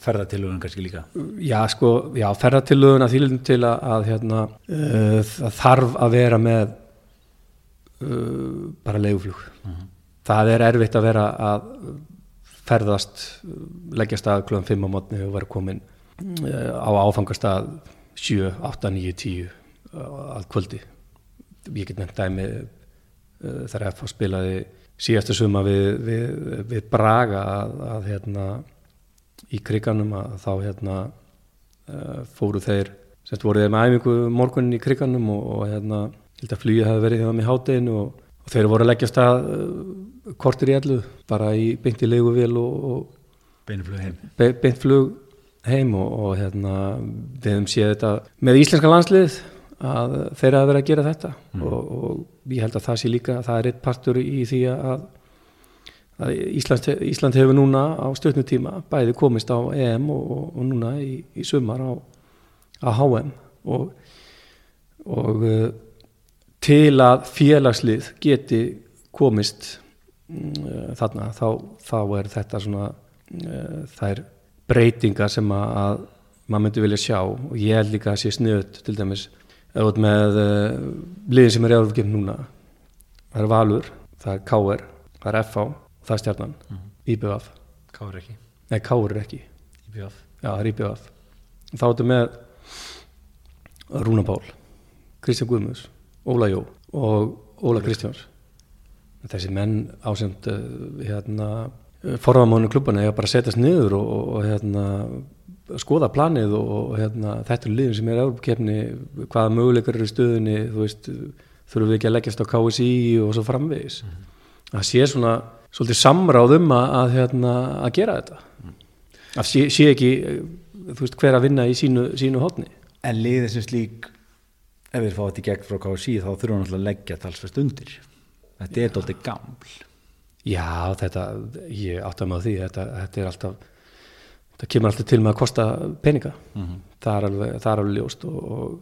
Ferðatilögun kannski líka. já sko, já, ferðartillögun að þýlum til að, að hérna, uh, þarf að vera með uh, bara leiguflug. Það er erfitt að vera að ferðast, leggjast að klúðan 5 á mótni og vera komin uh, á áfangastað 7, 8, 9, 10 að kvöldi. Ég get nefnt dæmi uh, þegar FH spilaði síðastu suma við, við, við Braga að, að hérna í kriganum að þá hérna uh, fóru þeir semst voru þeir með æfingu morgunin í kriganum og, og hérna held að flugið hafi verið hjá þeim í hátteginu og, og þeir voru að leggja stað uh, kortir í ellu bara í beint í leiguvél og, og Beinuflug heim. be, beint flug heim og, og hérna við hefum séð þetta með íslenska landslið að þeir hafa verið að gera þetta. Og, og ég held að það sé líka það er eitt partur í því að, að Ísland, Ísland hefur núna á stöðnum tíma bæði komist á EM og, og, núna í, í sumar á, á HM og, og uh, til að félagslið geti komist uh, þarna þá, þá er þetta svona uh, þær breytingar sem að, að maður myndi vilja sjá. Og ég held líka að sé sniðut til dæmis þú með uh, liðin sem er í Európa núna. Það er Valur, það er KR það er FH, það er Stjarnan. Mm. IBF, Káur ekki. nei KR er ekki. IBF. já það er IBF þá ertu með Rúna Pál Kristján Guðmus, Óla Jó og Óla Kristjáns. Þessi menn ásend uh, hérna, forðamánu klubbana er bara setjast niður og, og, og hérna skoða planið og, og hérna, þetta er liðin sem er Európa-kefni, hvaða möguleikar eru í stöðunni, þú veist þurfum við ekki að leggjast á KSI og svo framvegis. Það sé svona svolítið samráð um að, hérna, að gera þetta. Að sé, sé ekki þú veist hver að vinna í sínu, sínu hotni En liðið sem slík, ef við fáum þetta í gegn frá KSI þá þurfum við náttúrulega að leggja talsvert undir. Þetta er dálítið gaml. Já þetta, ég átti að með því þetta, þetta er alltaf það kemur alltaf til með að kosta peninga það, er alveg, það er alveg ljóst og, og,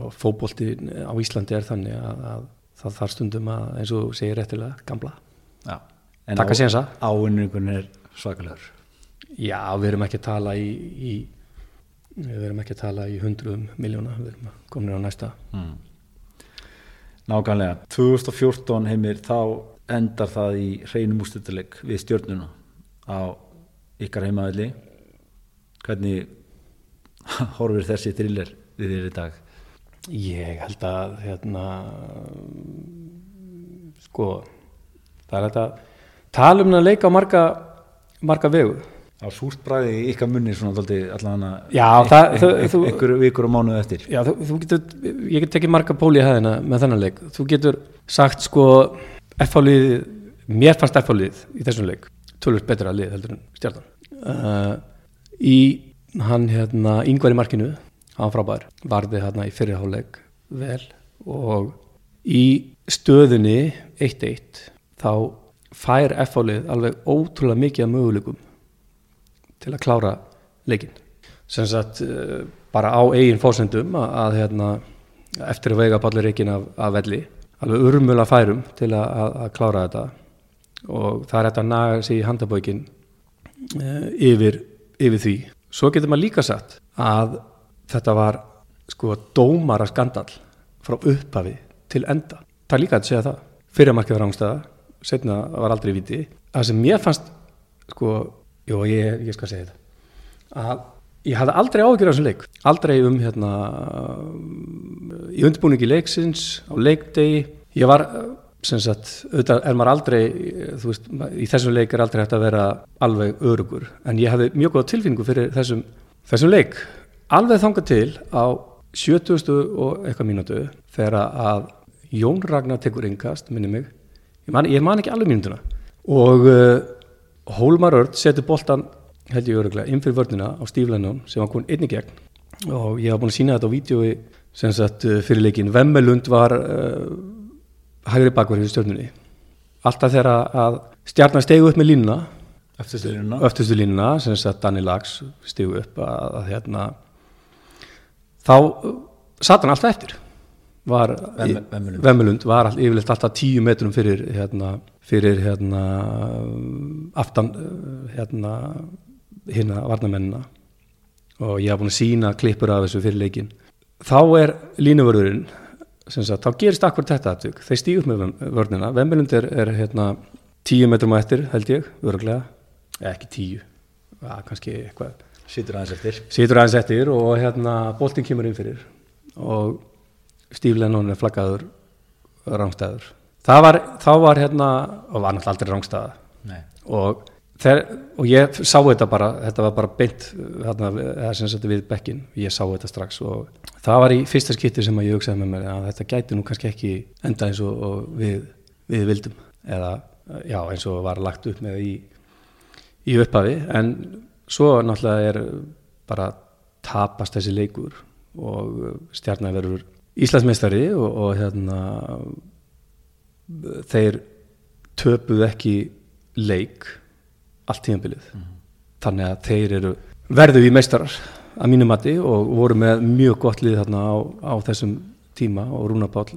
og fótbolti á Íslandi er þannig að, að það þarf stundum að eins og segir réttilega gamla Já. En Taka sénsa. Ávinningun er svakalegur. já við erum ekki að tala í, í við erum ekki að tala í hundruðum miljóna, við erum komin á næsta Nákvæmlega. 2014 heimir þá endar það í hreinum úrstölduleik við stjórnuna á ykkar heimaðli. Hvernig horfir þessi thriller við þér í dag? Ég held að hérna sko það er þetta tala um að leika á marga, marga vegu Á súrt bræði ykkar munni svona allan að ykkur vikur og mánuð eftir. Já, þú, þú getur, ég get tekið marga póli í hæðina með þennan leik. Þú getur sagt sko F-álið, mér fannst F-álið í þessum leik, tölvöld betra lið heldur en stjartan. Uh, í hann hérna yngvar í markinu, hann frábær, varði hérna í fyrirháleik vel og í stöðunni 1-1 þá fær F-álið alveg ótrúlega mikið möguleikum til að klára leikinn sem sagt uh, bara á eigin fórsendum að, að hérna, eftir að vega pallir reikin af, af velli alveg urmula færum til að, að, að klára þetta. Og það er þetta að naga sig í handabókin uh, yfir, yfir því. Svo getur maður líka sagt að þetta var sko dómara skandal frá upphafi til enda. Það er líka að segja það. Fyrirmarkið var rángstæða, setna var aldrei viti. Það sem mér fannst sko, jú ég, ég skal segja þetta að ég hafði aldrei áhyggjur af þessum leik. Aldrei um hérna í undirbúningi leiksins á leikdegi. Ég var sem sagt, auðvitað er maður aldrei þú veist, í þessum leik er aldrei hægt að vera alveg örugur, en ég hafði mjög góða tilfinningu fyrir þessum, þessum leik. Alveg þangað til á 70. og eitthvað mínútu þegar að Jón Ragnar tekur yngast, minni mig. Ég man, ég man ekki alveg mínútuna. Og uh, Hólmar Örd setur boltan held ég öruglega inn fyrir vörnina á Stíflennun sem var komin einni gegn. Og ég hafa búin að sína þetta á vídjói sem sagt fyrir leikin Vemmelund var uh, hægri bakverð í stjórnunni alltaf þegar að stjarnar stegu upp með línuna Öftustu línuna. öftustu línuna sem sagt Danni Lags stegu upp að, að hérna þá satt hann alltaf eftir. Var Vemme- Vemmelund. Vemmelund var all, yfirleitt alltaf tíu metrum fyrir hérna, fyrir hérna aftan hérna hérna varnamennina og ég hafa búin að sína klippur af þessu fyrir leikin þá er línuvörðurinn sem sagt, þá gerist akkur þetta aðtök þeir stígu upp með vörnina. Vemmelund er, er hérna tíu metrum á eftir held ég, öruglega ekki tíu, ja, kannski eitthvað. Sýtur aðeins eftir. Situr aðeins eftir og hérna boltinn kemur inn fyrir. Og Steve Lennon er flaggaður rángstæður það var, þá var hérna og var náttúrulega aldrei rángstæða og, þeir, og ég sá þetta bara þetta var bara beint hérna, við bekkin, ég sá þetta strax og það var í fyrsta skipti sem ég hugsaði með mér að þetta gæti nú kannski ekki enda eins og, og við, við vildum. Eða já eins og var lagt upp með í, í upphafi. En svo náttúrulega er bara tapast þessi leikur og stjarnar verður Íslandsmeistari og, og hérna þeir töpuð ekki leik allt tíðanbilið þannig að þeir eru verðu í meistarar að mínu mati og voru með mjög gott lið þarna á, á þessum tíma og Rúnar Páll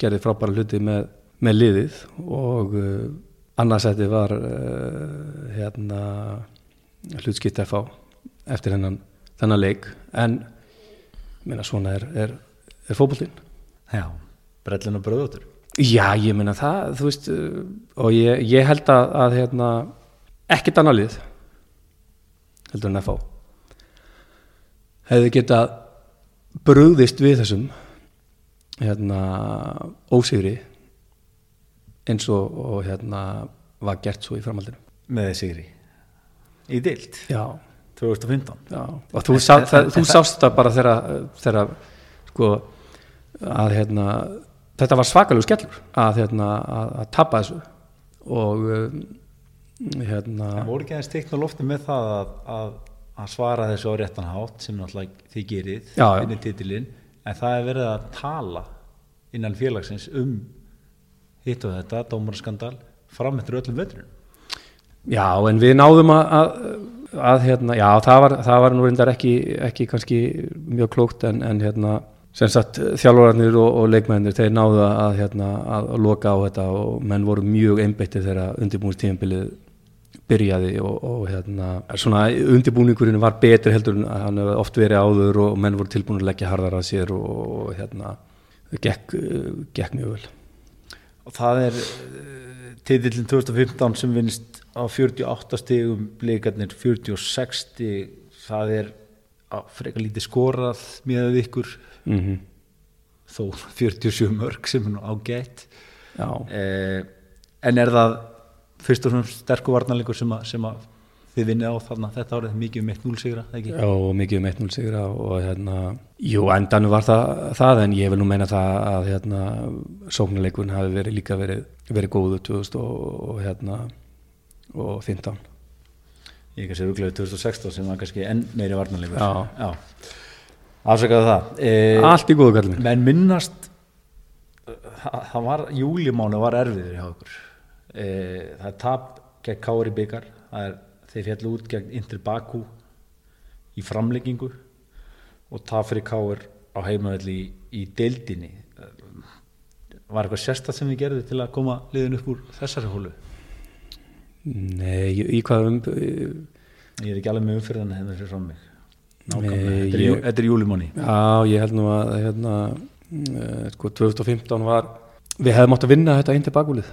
gerði frábæra hluti með, með liðið og uh, annarsætti var uh, hérna hlutskipt FH eftir hennan þennan leik. En minna svona er, er, er fótboltinn. Já, brellin og bröðóttur Já, ég meina það, þú veist og ég, ég held að, að hérna, ekkert annað lið heldur en FH hefði getað brugðist við þessum hérna ósigri eins og, og hérna var gert svo í framhaldinu. Með sigri. Í dild Já, 2015 já. Og þú, sá, það, þú sást það bara þegar sko að hérna þetta var svakalegu skellur að hérna að, að tapa þessu. Og um, hérna Það voru ekki aðeins teikn á lofti með það að, að, að svara þessu á réttan hátt sem náttúrulega þið gerið Já, já. titilinn en það er verið að tala innan félagsins um hitt og þetta, dómarskandal fram eftir öllum veturinn Já, en við náðum að, að, að hérna, já, það var, það var nú reyndar ekki, ekki kannski mjög klókt en, en hérna, sem sagt þjálfararnir og, og leikmennir, þeir náðu að, hérna, að loka á þetta og menn voru mjög einbeittið þegar undirbúinistíðanbilið byrjaði og, og hérna, svona undirbúningurinn var betur heldur en hann hefði oft verið áður og menn voru tilbúin að leggja harðar að sér og, og hérna, gekk, gekk mjög vel. og það er uh, titillin 2015 sem vinst á 48 stigum blikarnir 46 stig. Það er frekar lítið skorað með ykkur. Mm þó 47 mörg sem er ágætt. Já, eh, en er það fyrst og fremst sterku varnarleikur sem, sem að þið vinnið á þarna þetta árið mikið um 1-0 sigra, ekki? Já, mikið um 1-0 sigra og hérna, jú, endan var það, það en ég vil nú meina það að hérna, sóknarleikun hafi verið líka verið, verið góðu 2000 og, og hérna og 15 Ég kannski rúglega 2016 sem var kannski enn meiri varnarleikur Já. Já. Afsakaðu það eh, Allt í góðu kallin menn minnast það var, júlimánu var erfiður hjá okkur e, það er tap gegn Kári byggar það er, þeir fjallu út gegn Inter Baku í framleggingu og tap fyrir Káir á heimavelli í, í deildinni. Var eitthvað sérstætt sem þið gerðu til að koma liðin upp úr þessari hólu Nei, í hvað um ég er ekki alveg með umfyrðan hennar fyrir frá mig. Nákvæmlega, þetta er, ég- jú- þetta júlimóni Já, ég held nú að hérna, uh, sko, 2015 var við hefðum átt að vinna þetta einn til bakúlið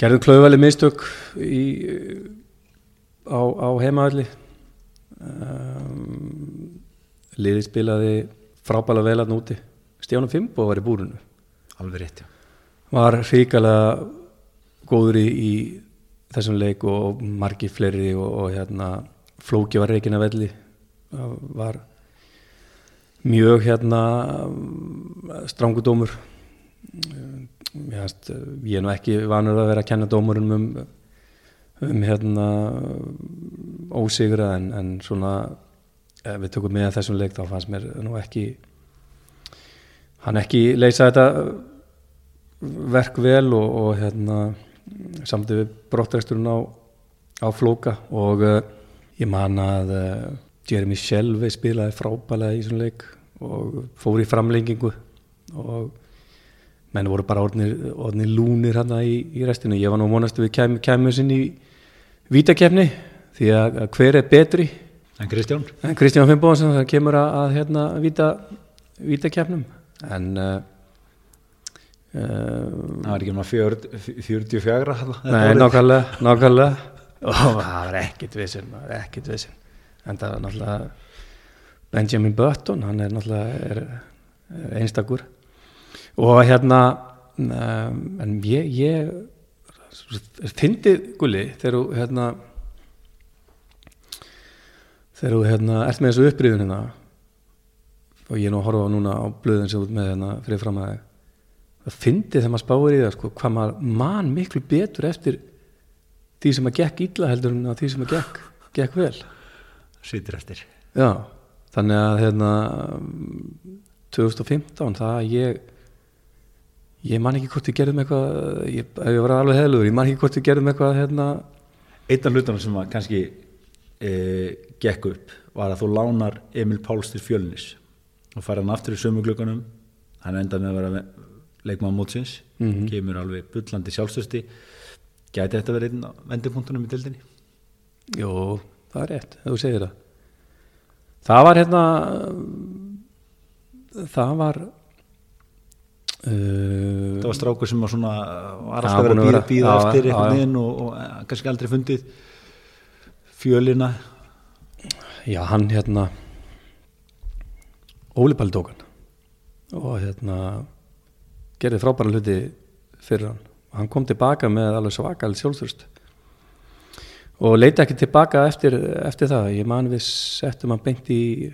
gerðum klauðvæli mistök í, á, á heimavalli um, liðið spilaði frábæla vel að núti Stjánu Fimbo var í búrunu alveg rétt, já. Var hrikalega góður í, í þessum leik og margi fleiri og, og hérna Flóki var reikin að velli. Var mjög hérna strangudómur ég, hefst, ég er nú ekki vanur að vera að kenna dómurinn um, um hérna ósigra en, en svona við tökum með þessum leik þá fannst mér nú ekki hann ekki leysa þetta verk vel og, og hérna samtið við brottræksturinn á, á flóka og uh, ég man að uh, Jeremy Shelvey spilaði frábælega í þessum leik og fór í framlengingu og menn voru bara orðnir lúnir hérna í, í restinu ég var nú vonast að við kem, kemum sinni í vítakefni því að, hver er betri? En Kristján, en Kristján Finnbóðansson það kemur að, að hérna víta, vítakefnum en uh, uh, það var ekki um að 44 þarna, þetta Nei, nákvæmlega, nákvæmlega. Og það var ekkit vissinn það var ekkit vissinn en það var náttúrulega Benjamin Button hann er náttúrulega er, er einstakur og hérna um, en ég, ég fyndið gulli þegar þú hérna þegar þú hérna ert með þessu upprýðun hérna. Og ég er nú að horfa núna á blöðin sem út með hérna fyrir fram að það fyndið þegar maður spáir í það sko, hvað maður man miklu betur eftir því sem að gekk illa heldur en því sem að gekk, gekk vel. Situr eftir. Já, þannig að hérna 2015 það að ég ég man ekki hvort við gerðum eitthvað ég, ef ég var alveg heðlugur, ég man ekki hvort við gerðum eitthvað hérna, einn af hlutunum sem kannski e, gekk upp var að þú lánar Emil Páls til fjölnis og fær hann aftur í sömu glöggunum hann enda með að vera leikmann mótsins Mhm. kemur alveg bullandi sjálfstösti gæti þetta verið einn á vendipunktunum í dildinni jú, það er rétt þú segir það. Það var hérna það var það var strákur sem var svona var alltaf verið að býða, býða já, eftir einhvern veginn og, og eh, kannski aldrei fundið fjölina. Já, hann hérna Óli Palli tók hann og hérna gerði frábæra hluti fyrir hann. Og hann kom tilbaka með alveg svakal sjálfsturst og leita ekki tilbaka eftir, eftir það. Ég man við settum hann beint í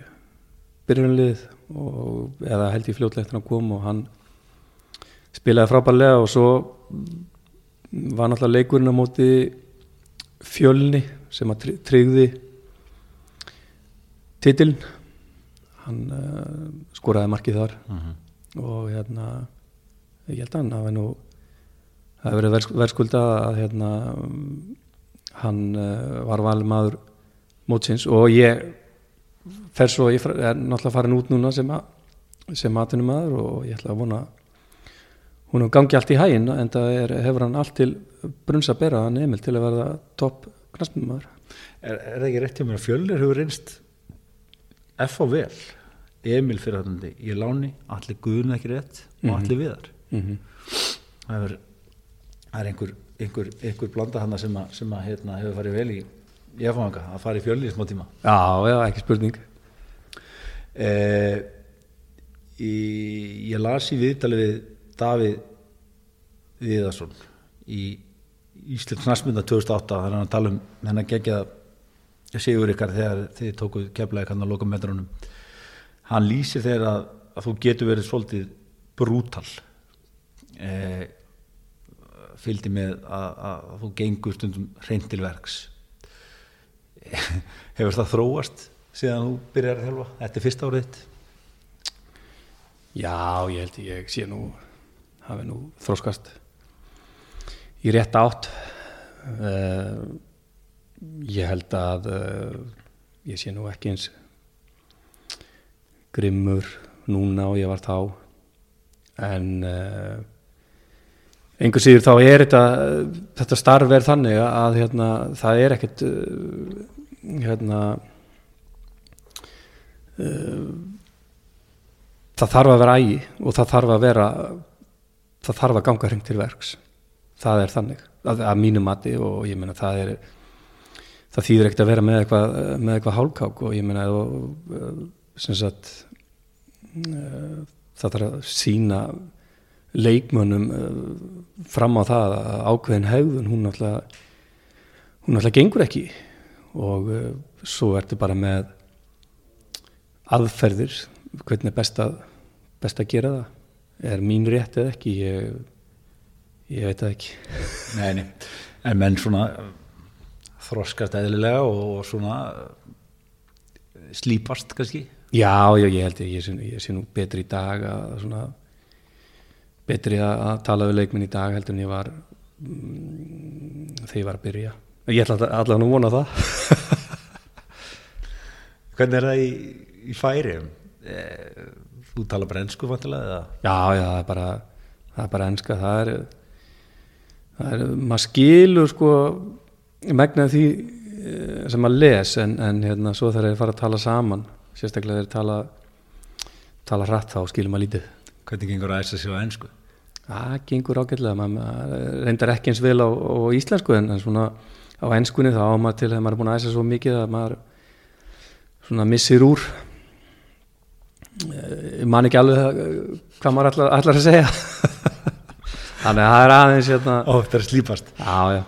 byrjunlið og eða held ég fljótlegt hann kom og hann spilaði frábærlega og svo var náttúrulega leikurinn á móti fjölni sem að try- tryggði titilin hann uh, skoraði markið þar. Og hérna ég held að hann hafi nú það hefur verið verðsk- verðskulda að hérna hann uh, var valið maður mótsins. Og ég fer svo, ég er náttúrulega farin út núna sem, að, sem matunum maður og ég ætla að vona hún gangi allt í hæginn en það er, hefur hann allt til brunns að bera hann Emil til að verða topp knaspnum maður er, er það ekki rétt hjá mér að fjölnir hefur reynst F á vel? Emil fyrir hann í láni allir guðun ekki rétt og Mhm. allir viðar. Mm -hmm. það er, er einhver, einhver, einhver blanda hana sem, að, sem að, hérna, hefur farið vel í í F-fanga, að fara í fjölni í smá tíma. Já, já, ekki spurning. Eh, í, ég las í viðtali við Davíð Viðarsson í Ísland knastmynda 2008 þannig að hann tala um hennar gegja sigur ykkar þegar þið tókuð keflaði kannar loka metrunum hann lýsir þegar að, að þú getur verið svolítið brútal eh, fylgdi með að, að þú gengur stundum hreint til verks. Hefur það þróast síðan þú byrjar að þjálfa? Þetta er fyrsta árið þitt. Já, ég held ég sé nú hafi nú þróskast í rétt átt. Uh, ég held að uh, ég sé nú ekki eins grimmur núna og ég var þá en uh, einhver síður þá er þetta þetta starf er þannig að hérna, það er ekkert uh, hérna það þarf að vera ægi og það þarf að vera það þarf að ganga hring til verks. Það er þannig, að, að mínu mati og ég meina það er það þýðir ekkert að vera með eitthvað, með eitthvað hálkák og ég meina og, sem sagt uh, það þarf að sína leikmönnum uh, fram á það að ákveðin hegðun hún alltaf hún alltaf gengur ekki. Og svo ertu bara með aðferðir hvernig er best að, best að gera það er mín rétt eða ekki? Ég, ég veit það ekki. Nei, nei, en menn svona þroskast eðlilega og svona slípast kannski? Já, já, ég held ég, ég sé, ég sé nú betri í dag að svona betri að, að tala við leikminn í dag heldur en ég var mm, þegar ég var að byrja. Ég ætla allavega nú vona það. Hvernig er það í, í færi? Þú tala bara ennsku vantilega eða? Já, já, það er bara það er bara ennska, það er það er, maður skilur sko megnaði því eh, sem maður les en, en hérna svo þegar þeir fara að tala saman sérstaklega þeir tala tala hratt þá skilur maður lítið Hvernig gengur að æsa sig á ennsku? Það gengur ágætlega, maður reyndar ekki eins vel á, á íslensku en, en svona á ennskunni þá á maður til þegar maður er búin að æsa svo mikið að maður svona missir úr ég man ekki alveg það, hvað maður ætlar, ætlar að segja. Þannig að það er aðeins hérna, Ó, þetta er slípast. Já, já,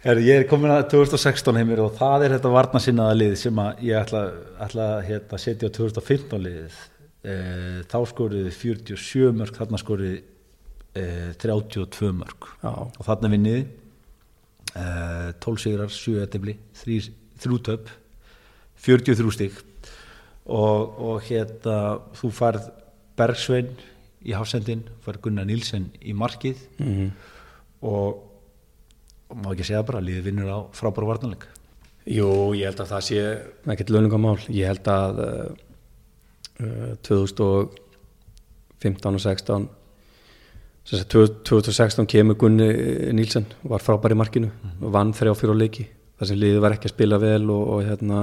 Her, Ég er komin að 2016 heimir og það er þetta varnasinnaða lið sem ég ætla, ætla hérna, að setja á 2015 liðið. E, þá skoriði 47 mörg þarna skoriði e, 32 mörg já, og þarna vinniði e, 12 sigrar, 7 etibli 3 töp 43 stík og, og hérna þú farð Bergsvein í hafsendin, farð Gunnar Nílsen í markið. Mm og, og má ekki segja bara liðið vinnur á frábæru varnarleik. Jú, ég held að það sé ekkert launungamál, ég held að uh, uh, 2015 og 16 sem sagt 2016 kemur Gunni Nílsen var frábær í markinu og vann þrjá fyrir á leiki þar sem liðið var ekki að spila vel og, og hérna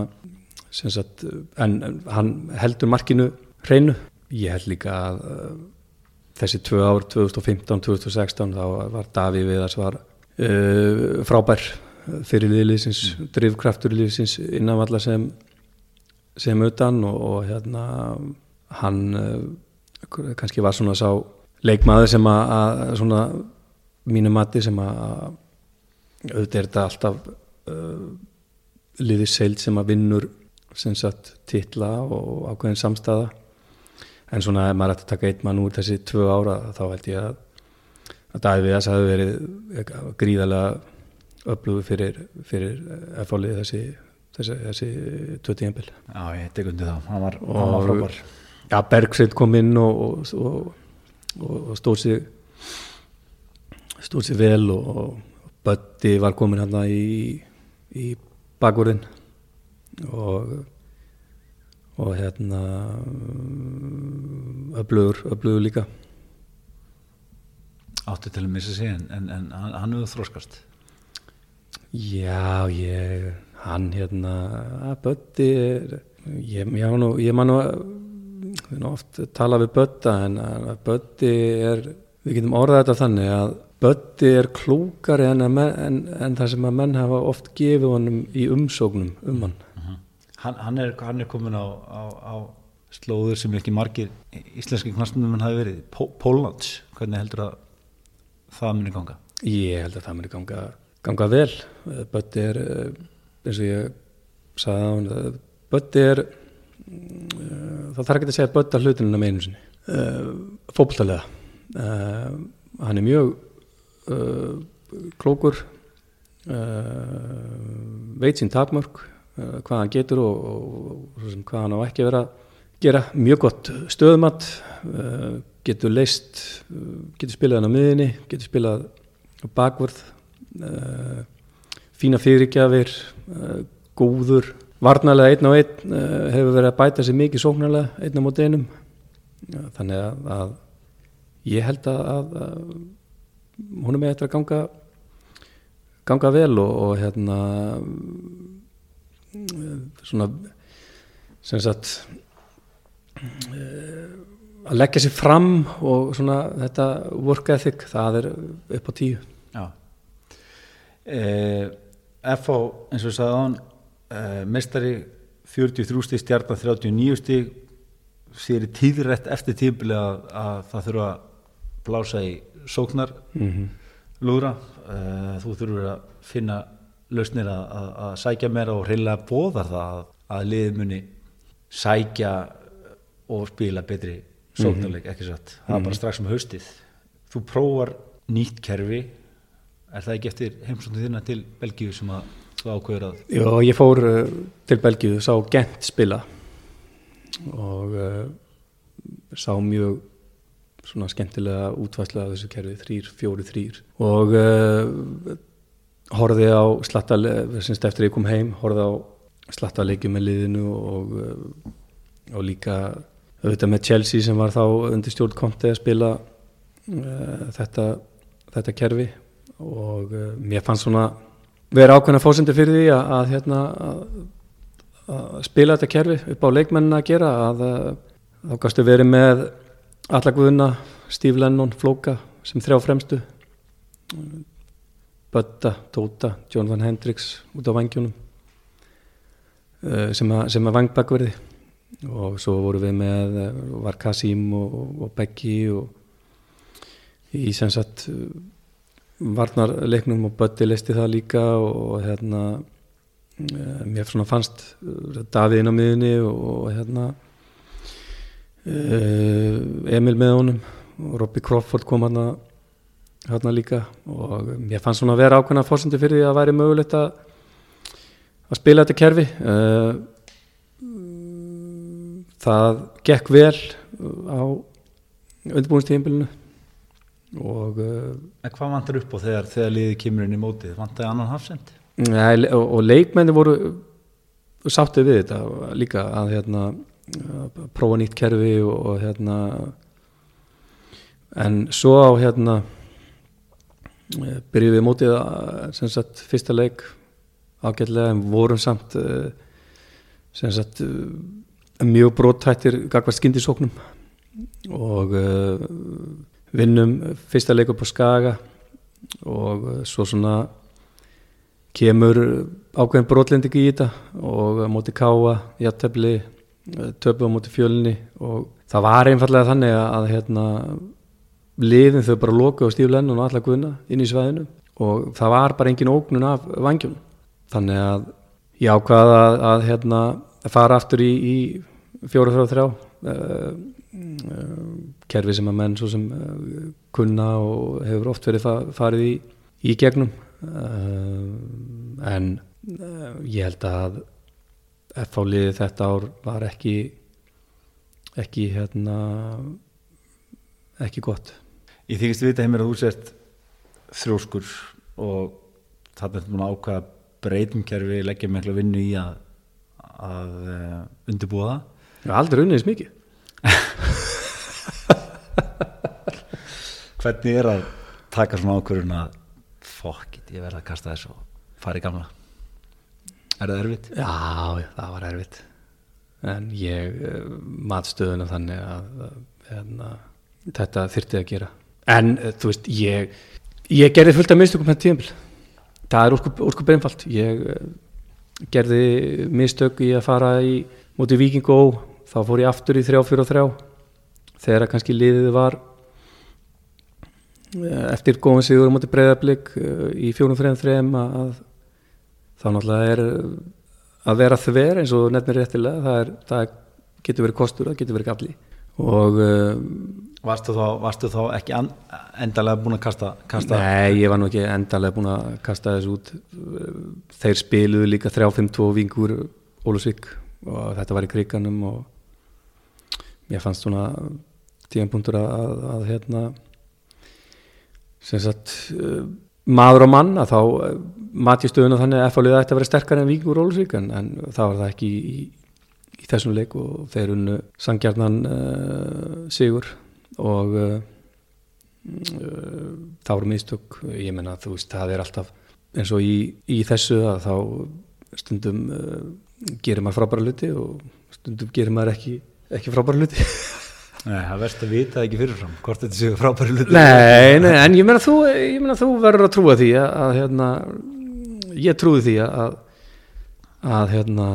sagt, en, en hann heldur markinu hreinu. Ég held líka að uh, þessi tvö ár 2015-2016 þá var Daví Viðars var uh, frábær fyrir liðliðsins, drivkraftur liðsins innanvalla sem sem utan og, og hérna hann uh, kannski var svona sá leikmaður sem að, að svona mínu mati sem að auðvitað er þetta alltaf liðið seilt sem að vinnur sem sagt titla og ákveðin samstæða en svona ef maður ætti að taka einn mann úr þessi tvö ára þá held ég að að Davíð Viðas hafi verið gríðarlega öflugur fyrir, fyrir F-álið þessi, þessi, þessi tvö tíðanbíl Já, ég tek undir það, hann var, hann var frábær. Já, Bergsveit kom inn og, og, og, og stóð sig stóð sig vel og Bötti var komin hérna í, í bakvörðin og og hérna öflugur, öflugur líka. Átti til að missa sig en, en, en hann, hefur þróskast Já, ég hann hérna að Bötti ég, já, nú, ég man nú við nú oft tala við Bötta en Bötti er við getum orðað þetta þannig að Bötti er klúkari en, menn, en, en það sem að menn hafa oft gefið honum í umsóknum um hann hann, hann, er, hann er komin á, á, á slóður sem ekki margir íslenski knastundum hafi verið. Pó, Póllands, hvernig heldur að það muni ganga? Ég held að það muni ganga, ganga vel. Bötti er eins og ég sagði á hann Bötti er það þarf ekki að segja Bötti að hlutinu með einu sinni. Fókbaltalega hann er mjög klókur veit sín takmörk uh, hvað hann getur og, og, og hvað hann á ekki að vera að gera. Mjög gott stöðumatt getur leist getur spilað hann á miðinni getur spilað bakvörð fína fyrirgjafir góður varnalega einn á einn hefur verið að bæta sér mikið sóknarlega einn á móti einum. Þannig að, að ég held að, að hún er með eftir að ganga ganga vel og, og hérna eh, svona sem sagt eh, að leggja sér fram og svona þetta work ethic það er upp á tíu. Já. Eh, FH eins og sagði á hann eh, mestari 43 stíg stjarnar 39 stíg sér í tíðrætt eftir tíðbili að, að það þurfa að blása í sóknar mm lúðra uh, þú þurfur að finna lausnir að, að, að sækja meira og reynilega bóðar það að, að liðið muni sækja og spila betri sóknarleik, ekki satt? Það er bara strax um haustið. Þú prófar nýtt kerfi. Er það ekki eftir heimsóknu þína til Belgíu sem að þú ákveður að Já, ég fór uh, til Belgíu, sá Gent spila. Og uh, sá mjög svona skemmtilega útvæsla af þessu kerfi, þrýr, fjóri, þrýr og uh, horfði á slatta, eftir ég kom heim, horfði á slatta leikjum með liðinu og, uh, og líka auðvitað með Chelsea sem var þá undir stjórn Conte að spila uh, þetta, þetta kerfi. Og uh, mér fannst svona vera ákveðna fósendur fyrir því að, að, hérna, að, að spila þetta kerfi upp á leikmennina að gera að þá gastu verið með alla guðuna, Steve Lennon, Flóka sem þrjá fremstu Bötta, Tóta, Jonathan Hendricks út á vangjunum uh, sem að, sem að vangbakverði. Og svo voru við með uh, var Kasim og, og, Beggi og í sem sagt uh, varnarleiknum og Bötti listi það líka og, hérna mér fannst uh, Davíðin á miðunni og, hérna Emil með honum. Og Robbie Crawford kom hann hérna líka. Og mér fannst svona að vera ákveðna fórsendi fyrir því að það væri mögulegt að að spila þetta kerfi. Uh, það gekk vel á undirbúinstíðinbílinu og en hvað vantar upp á þegar, þegar liðið kemur inn í mótið, vantar annan hafsend? Nei, og, og leikmenni voru sáttið við þetta líka að hérna prófa nýtt kerfi og, og hérna en svo á hérna eh, byrjuðum við mótið að sem sagt fyrsta leik ágætlega en vorum samt eh, sem sagt eh, mjög bróttættir gagvað skindisóknum og vinnum fyrsta leik upp á Skaga og svo svona kemur ákveðin brotlending í þetta og móti Káa, Jattefli töpu á móti fjölni og það var einfallega þannig að hérna, liðin þau bara loka á stíflennun og alla guðna inn í svæðinu og það var bara engin ógnun af vangjum þannig að ég ákvaða að, að hérna, fara aftur í, í fjóra frá þrjá uh, uh, kerfi sem að menn svo sem uh, kunna og hefur oft verið fa farið í, í gegnum. En ég held að F-fáliði þetta ár var ekki ekki hérna ekki gott Ég þykist vita heimir að þú sért þrjóskur og það er núna ákvaða breytumkerfi leggja miklu vinnu í að, að uh, undirbúa það. Ég hef aldrei unnið þess mikið. Hvernig er að taka svona ákvörðun að fokk, ég verða að kasta þess og fara í gamla Er það erfitt? Já, það var erfitt. En ég uh, mat stöðuna þannig að uh, hérna, þetta þyrti að gera en uh, þú veist, ég ég gerði fullt af mistökum með tíðanbíl það er úrskup einfalt. Ég uh, gerði mistök í að fara í móti Viking Ó. Þá fór ég aftur í 3-4-3 þegar kannski liðið var uh, eftir góðan sigur móti breyðarblik í 4-3-3 að þá náttúrulega er að vera þver eins og nefnir réttilega það, er, það getur verið kostur, það getur verið gafli og uh, varstu, þá, varstu þá ekki endalega búin að kasta, kasta Nei, ég var nú ekki endalega búin að kasta þessu út. Þeir spiluðu líka 3-5-2 vingur Ólusvík og þetta var í kriganum og mér fannst svona tíðanpunktur að, að, að hérna sem sagt uh, maður og mann að þá mati stöðuna þannig að F-álið ætti að vera sterkar en Víkingur Ólusvík en, en það var það ekki í, í þessum leik og þeir unnu sangjarnan uh, sigur og uh, uh, þá eru mistök. Ég menna þú veist það er alltaf eins og í, í þessu að þá stundum gerir maður frábæra hluti og stundum gerir maður ekki, ekki frábæra hluti. Nei, það verðst að vita ekki fyrirfram hvort þetta séu frábæri hluti Nei, nei, en ég meina þú, þú verður að trúa því að, að hérna, ég trúi því að, að hérna,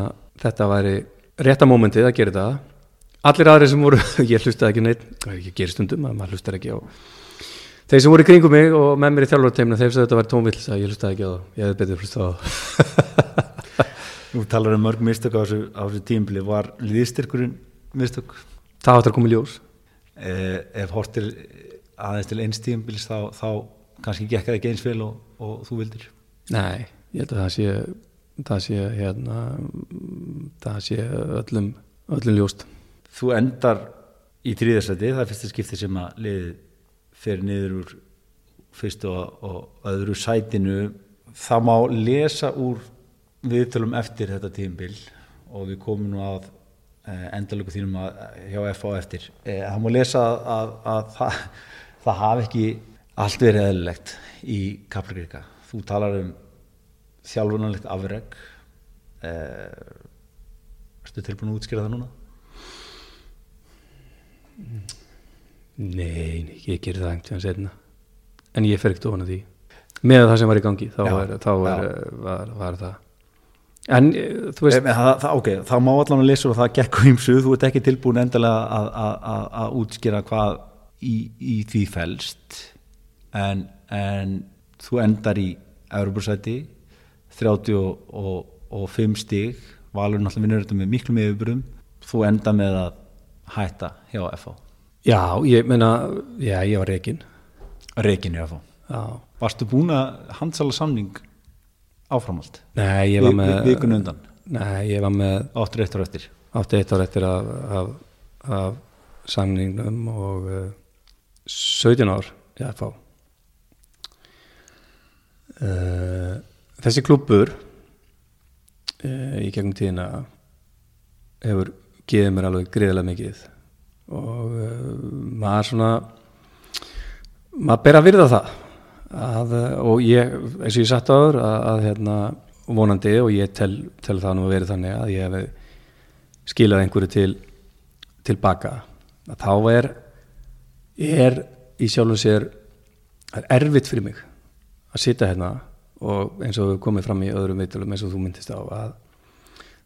þetta væri rétta mómentið að gera þetta. Allir aðri sem voru, ég hlustaði ekki neitt, ég gerir stundum að maður hlustar ekki á. Þeir sem voru í kringum mig og með mér í þjálfurteiminu, þeir sem þetta væri tónvill, ég hlustaði ekki á það, ég hefði betur hlustað á það. Nú talar um mörg mistök á þessu, þessu tímbili var liðstyrkurinn mistök Það áttur að koma í ljós. eh, ef hortir aðeins til eins tímbils þá, þá kannski gekk það ekki eins vel og, og þú vildir Nei, ég held að það sé, það sé, hérna, það sé öllum, öllum ljóst. Þú endar í þriðarsæti, það er fyrsta skipti sem að liðið fer niður úr fyrstu og, og öðru sætinu. Það má lesa úr viðtölum eftir þetta tímbil og við komum nú að eh, endalöku þínum að, hjá FA eftir. Eh, það má lesa að, að, að það, það hafi ekki allt verið eðlilegt í Kaplagrika. Þú talar um þjálfunarlegt afreg. Eh, ertu tilbúin að útskýra það núna? Nei, ég gerir það einhvern veginn setna en ég fer ekkert ofan að því með það sem var í gangi þá, Já, er, þá er, já. var, var það en eh, þú veist Eh, það, það, ok, þá má allan að lesa og það gekk á ýmsu, þú ert ekki tilbúin endilega að, útskýra hvað í, í því felst en, en þú endar í Európusæti 35 stig. Valur náttúrulega vinnur þetta með miklu með yfirbyrðum þú enda með að hætta hjá FH já, ég meina, já, ég var rekin Rekin hjá FH já, Varstu búin að handsala samning áframalt? nei, ég var með vi- vikuna undan? nei, ég var með Áttur eitt ára eftir? Átti eitt ár eftir af, af, af samningnum og uh, 17 ár ég að fá uh, þessi klúbbur uh, í gegnum tíðina hefur gefið mér alveg greiðlega mikið. Og uh, maður svona maður ber að virða það að, uh, og ég, eins og ég satt áður að, að hérna, vonandi og ég tel, tel það nú að verið þannig að ég hef skilað einhverju til tilbaka að þá er er í sjálfum sér það er erfitt fyrir mig að sitja hérna og eins og við komið fram í öðrum viðtölum eins og þú myndist á að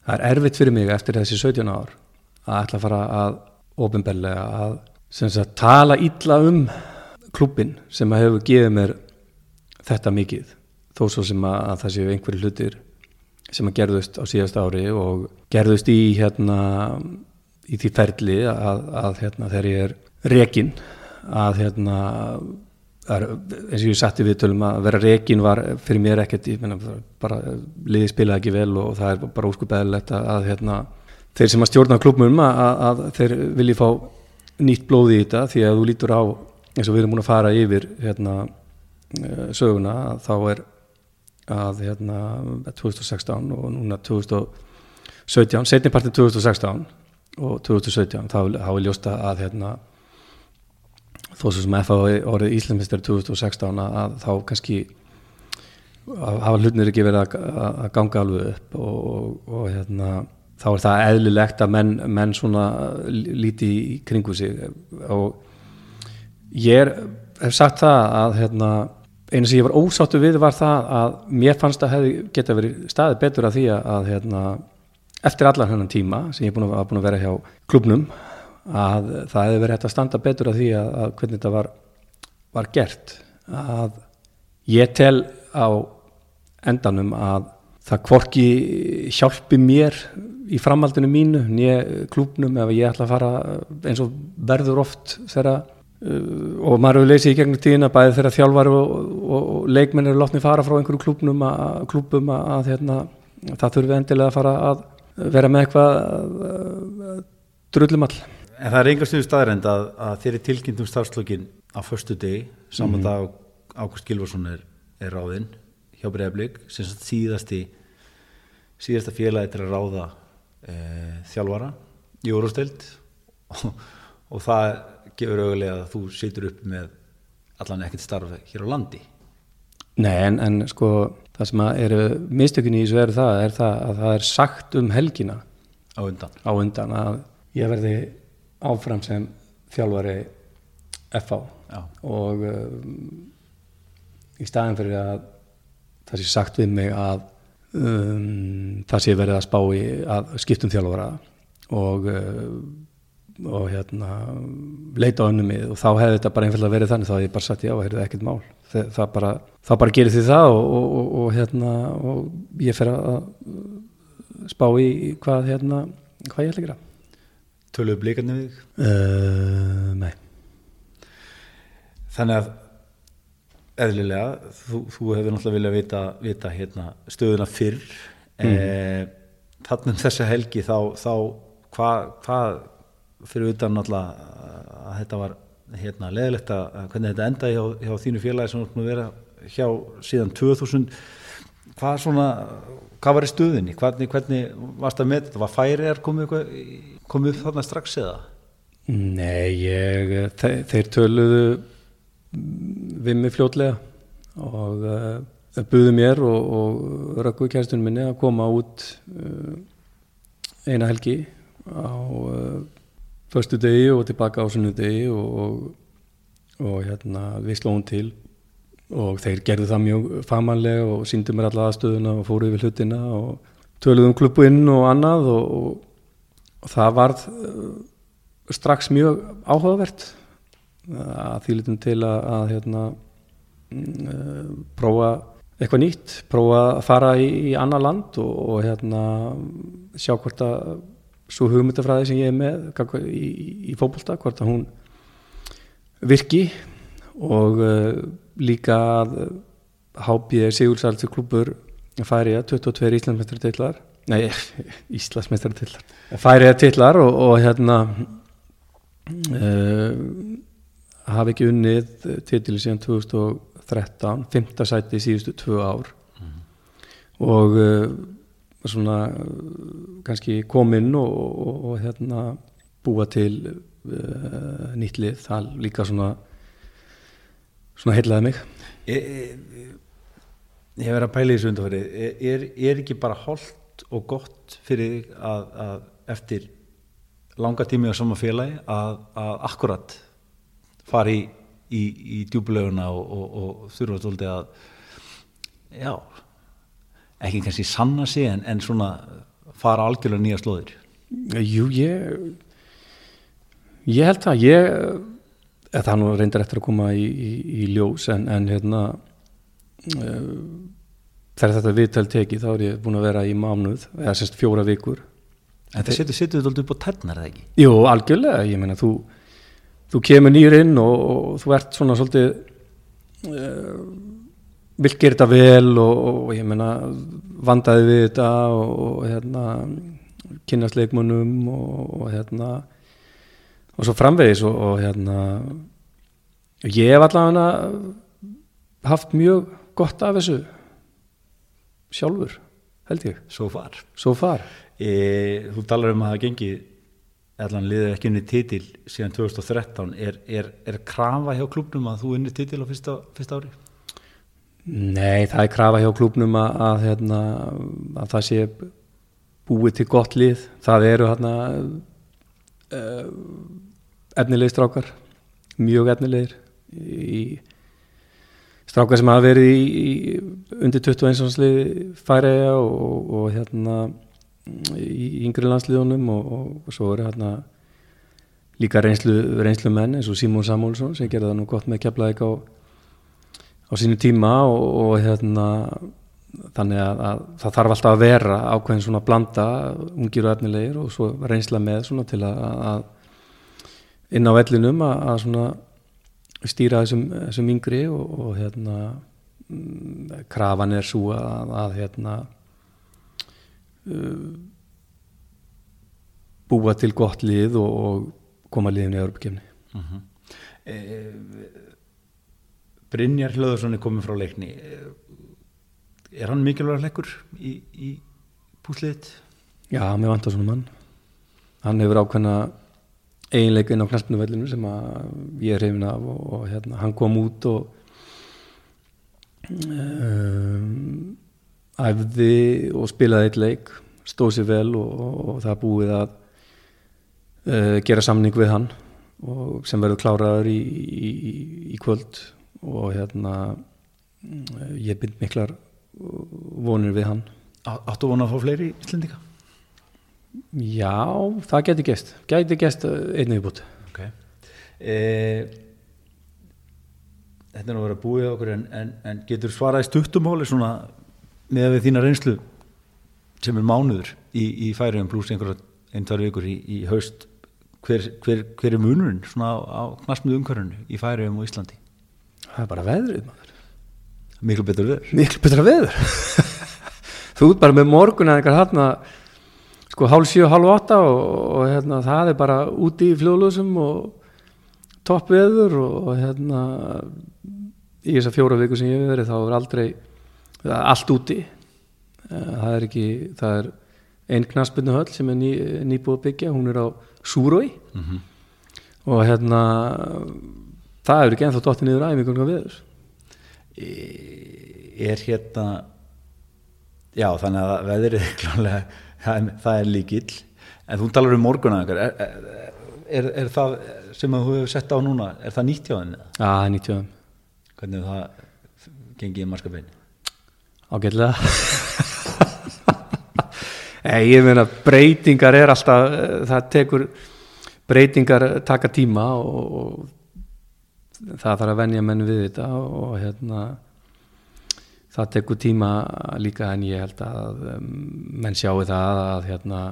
það er erfitt fyrir mig eftir þessi 17 ár að ætla að fara að ofinberlega að sagt, tala illa um klubbin sem að hefur gefið mér þetta mikið. Þó svo sem að, að það séu einhverju hlutir sem að gerðust á síðast ári og gerðust í hérna í því ferli að, að hérna þegar ég er rekin að hérna er, eins og ég satti við tölum að vera rekin var fyrir mér ekkert ég meina bara liði spilaði ekki vel og það er bara óskupæðilegt að, að hérna þeir sem að stjórna klubnum að, að, að þeir vilji fá nýtt blóði í þetta því að þú lítur á eins og við erum múin að fara yfir hérna eh, söguna þá er að hérna 2016 og núna 2017 setnipartin 2016 og 2017 þá, þá er ljósta að hérna þó sem FA orðið Íslandsmyndstar 2016 að, þá kannski að hafa hlutnir ekki verið að, ganga alveg upp og, og, og hérna þá er það eðlilegt að menn, menn svona líti í kringu sig. Og ég er, hef sagt það að hérna, einu sem ég var ósáttu við var það að mér fannst að hefði geta verið staðið betur að því að, hérna, eftir allan hennan tíma sem ég er búin að, að vera hjá klubnum að það hefði verið hægt að standa betur að því að, að hvernig þetta var, var gert. Að ég tel á endanum að það hvorki hjálpi mér í framhaldinu mínu nýja klúbnum ef ég ætla að fara eins og verður oft þegar uh, og maður hefur leysið í gegnum tíðina bæði þegar þjálfar og, og, og leikmenn eru látni fara frá einhverju klúbnum að, klúbum að, að hérna, það þurfi endilega að fara að vera með eitthvað drullumall En það er einhver stuðu staðrænd að, að þeirri tilkynntum starfslökin á förstu degi, saman dag Ágúst Gilvarsson er, er ráðinn hjá Breiðablík, sem síðasti síðasta félagi til að ráða e, þjálfara í orðsteld og, og það gefur auðvitað að þú situr upp með allan ekkert starf hér á landi. Nei, en, en sko það sem að eru mistökunni í þessu er það, er það að það er sagt um helgina á undan. á undan að ég verði áfram sem þjálfari FH Já. og um, í staðin fyrir að það sé sagt við mig að um, það sé verið að spá í að skiptum þjálfara og uh, og hérna leita á önnum mið. Og þá hefði þetta bara einfallega verið þannig þá hefði ég bara sagt já, heyrðu ekkert mál. Það, það bara, bara gerir því það og, og, og, og hérna og ég fer að spá í hvað hérna hvað ég ætla að gera Töluðu blikarnir við þig? uh, Nei Þannig að eðlilega, þú, þú hefur náttúrulega viljað vita, vita hérna, stöðuna fyrr mm. þannig um þessa helgi þá, þá hvað hva, fyrir utan náttúrulega að þetta var hérna, leðilegt að hvernig þetta endaði hjá, hjá þínu félagi sem þú vera hjá síðan 2000 hvað svona hvað var í stöðinni, hvernig, hvernig varst það með þetta, var færiðar komið, komið upp þarna strax eða? Nei, ég, þe þeir töluðu við mig fljótlega og uh, buðu mér og, og rökku kærstunum minni að koma út uh, eina helgi á uh, förstu degi og tilbaka á sunnu degi og, og, og hérna við slóum til og þeir gerðu það mjög famanlega og síndu mér alla aðstöðuna og fóru yfir hlutina og töluðum um klubbuinn og annað og það varð strax mjög áhugavert. Að því litum til að, að hérna, uh, prófa eitthvað nýtt, prófa að fara í, í annar land og, og hérna, sjá hvort að svo hugmyndafræði sem ég er með í, í fókbólta, hvort að hún virki og uh, líka að HB Sigursaldsir klubur færi að 22 Íslandsmeistartillar nei, Íslandsmeistartillar færi að tillar og, og hérna uh, hafi ekki unnið titili síðan 2013 fymta sæti í síðustu tvö ár. Mm. og uh, svona kannski kominn og, og, og hérna búa til nýtt lið, það líka svona svona heilaði mig. Ég, ég, ég verið að pæla í þessu undarfæri er, er ekki bara holdt og gott fyrir að, að eftir langa tími á sama félagi að, að akkurat fari í, í, í djúbuleguna og, og, og þurfa svolítið að já ekki kannski sanna sig en, en svona fara algjörlega nýja slóðir? Jú, ég ég held það. Ég, það nú reyndar eftir að koma í, í ljós en, en hérna uh, þegar þetta viðtæl teki þá er ég búin að vera í mánuð eða sérst fjóra vikur En það setur þetta alltaf upp á tærnar, eða ekki? Jú, algjörlega, ég meina þú þú kemur nýr inn og, og þú ert svona svolítið uh, vil gera þetta vel og, og ég meina vandaði við þetta og, og hérna kynast leikmönnum og hérna og svo framvegis og hérna ég hef allavega haft mjög gott af þessu sjálfur held ég. Svo far. Svo far. E, Þú talar um að það gengi allan liðið ekki unni titil síðan 2013 er, er, er krafa hjá klubnum að þú unni titil á fyrsta, fyrsta ári? Nei, það er krafa hjá klubnum að, að, hérna, að það sé búið til gott lið. Það eru hérna uh, efnilegir strákar mjög efnilegir í strákar sem hafa verið í, í undir 21. lið færiða og, og, og hérna í yngri landsliðunum og, og, svo eru hérna líka reynslu, reynslu menn eins og Simón Samúlsson sem gerði það nú gott með keflaðik á, á sínu tíma og hérna þannig að, að það þarf alltaf að vera ákveðin svona blanda ungir og efnilegir og svo reynsla með svona til að, að inn á vellinum að, að svona stýra þessum, þessum yngri og hérna mm, krafan er svo að hérna Uh, búa til gott lið og, og koma liðinu í Europakefni uh -huh. eh, Brynjar Hlöðursson er komið frá leikni eh, er hann mikilvægur leikur í, í púsliðit? Já, mér vantar svona mann hann hefur ákveðna eiginleikin á knaspinu sem ég er hrifin af og, og hérna, hann kom út og um, æfði og spilaði eitt leik stóð sér vel og, og, og það búið að uh, gera samning við hann sem verður kláraður í, í, í kvöld og hérna uh, ég bind miklar vonir við hann Áttu vona að fá fleiri Íslendinga? Já, það geti gæst geti gæst einnig viðbútt Ok. E, Þetta er nú að vera búið okkur en, en, en getur svarað í stuttumáli svona með þína reynslu sem er mánuður í, í færiðum pluss einhverja tvær vikur í, í haust? Hver, hver, hver er munurinn svona á, á knastmið umhverfunu í færiðum og Íslandi? Það er bara veðrið maður. Miklu betur við Miklu betra veður. Þú ert bara með morgun eða eitthvað þarna sko hálf sjö, hálf átta og, og hérna, það er bara úti í fljóðlösum og topp veður og, og hérna í þessar fjóra viku sem ég hef verið þá er aldrei allt úti. Eh, það er ekki, það er einn knaspinu höll sem er ný, nýbúið að byggja hún er á Súrói og hérna það er ekki ennþá dottið niður æfingunum viður e, er hérna já þannig að veðrið er klálega það er, líkill en þú talar um morguna er, er, er, það sem þú hefur sett á núna er það nýtt hjá þenni? Já, það er 90 hvernig það gengið í marskabein ágætlega. Ég meina breytingar er alltaf það tekur breytingar taka tíma og, og það þarf að venja menn við þetta og hérna það tekur tíma líka en ég held að um, menn sjáu það að hérna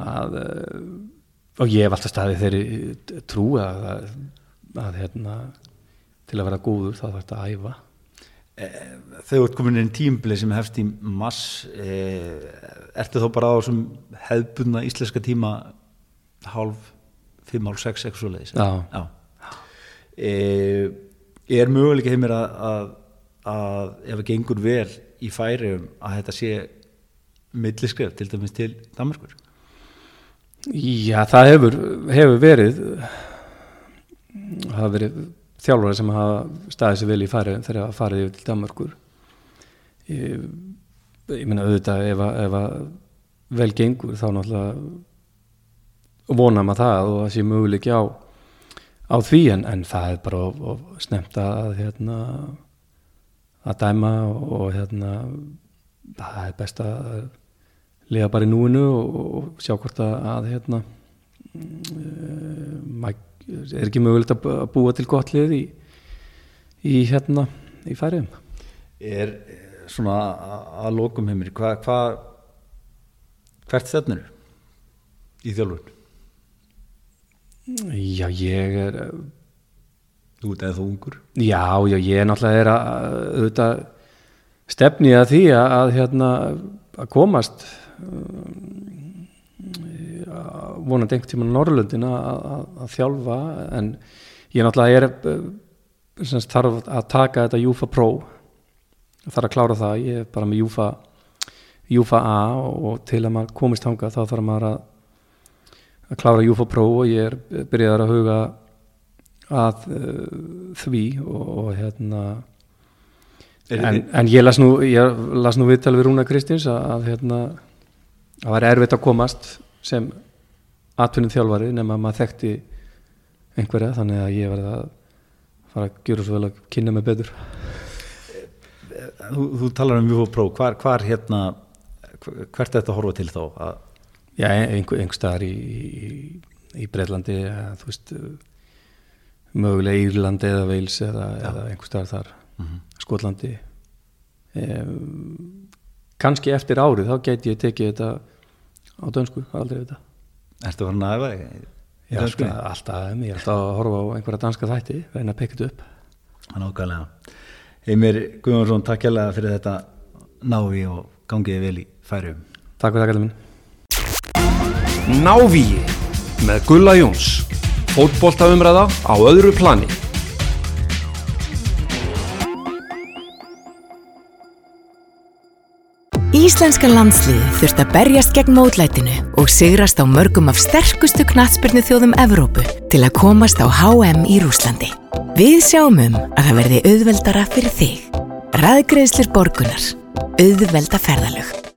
að uh, og ég hef alltaf staðið þeirri trú að, að, að hérna til að vera góður þá þarf þetta að æfa. Þegar þú ert komin inn tímbli sem hefst í mass e, ertu þá bara á þessum hefðbundna íslenska tíma hálf, fimm, hálf, sex eitthvað svo leiðis Já. E, er möguleika heimir að, að, ef það gengur vel í færium að þetta sé milliskref til dæmis til Danmarkur Já, það hefur, hefur verið það hefur verið þjálfari sem hafa staðið sér vel í færi þegar það farið yfir til Danmarkur ég, ég meina auðvitað ef, að- ef að vel gengur þá náttúrulega vona maður það og það sé möguleiki á á því en, en það er bara snemt að hérna að dæma og hérna það er best að lega bara í núinu og, og sjá hvort að, að hérna maður er ekki mögulegt að bú- að búa til gott lið í, í hérna í færiðum er eh, svona að, lokum heimir hvað hva, hvert stefnir í þjálfun? Já, ég er þú ert eða þú ungur. Já, já, ég náttúrulega er að auðvitað stefni að því að, að hérna að komast um, vonandi einhvern tímann á Norrlöndin að, þjálfa en ég náttúrulega er eh, sem sagt, þarf að taka þetta Júfa Pro. Þarf að klára það, ég er bara með Júfa Júfa A og til að maður komist hanga þá þarf maður að að klára Júfa Pro og ég er byrjaðar að huga að uh, því og, og hérna en, en ég las nú, ég las nú viðtal við Rúna Kristins að, að hérna að var erfitt að komast sem atvinnum þjálfari nema að maður þekkti einhverja þannig að ég verði að fara að gera svo vel að kynna mig betur. Þú, þú talar um Pro. Hvar, hvar hérna hvert er þetta að horfa til þá? Já, einhver, einhver staðar í, í, í Breitlandi þú veist mögulega Írlandi eða Veils eða, eða einhver staðar þar. Skotlandi. Um, kannski eftir árið þá gæti ég tekið þetta á dönsku, aldrei þetta. Ertu farin að æfa í Já, sko, alltaf, ég er alltaf að horfa á einhverja danska þætti, reyna að pekja þetta upp. Nákvæmlega. Heimir Guðjónsson, takk hérlega fyrir þetta. Návi og gangiði vel í færium. Takk fyrir það, kallið minn. Návíi með Gulla Jóns. Fótboltaumræða á öðru plani. Íslenska landsliði þurft að berjast gegn mótlætinu og sigrast á mörgum af sterkustu knatsbyrnu þjóðum Evrópu til að komast á HM í Rúslandi. Við sjáum um að það verði auðveldara fyrir þig. Ræðgreðslir borgunar. Auðvelda ferðalög.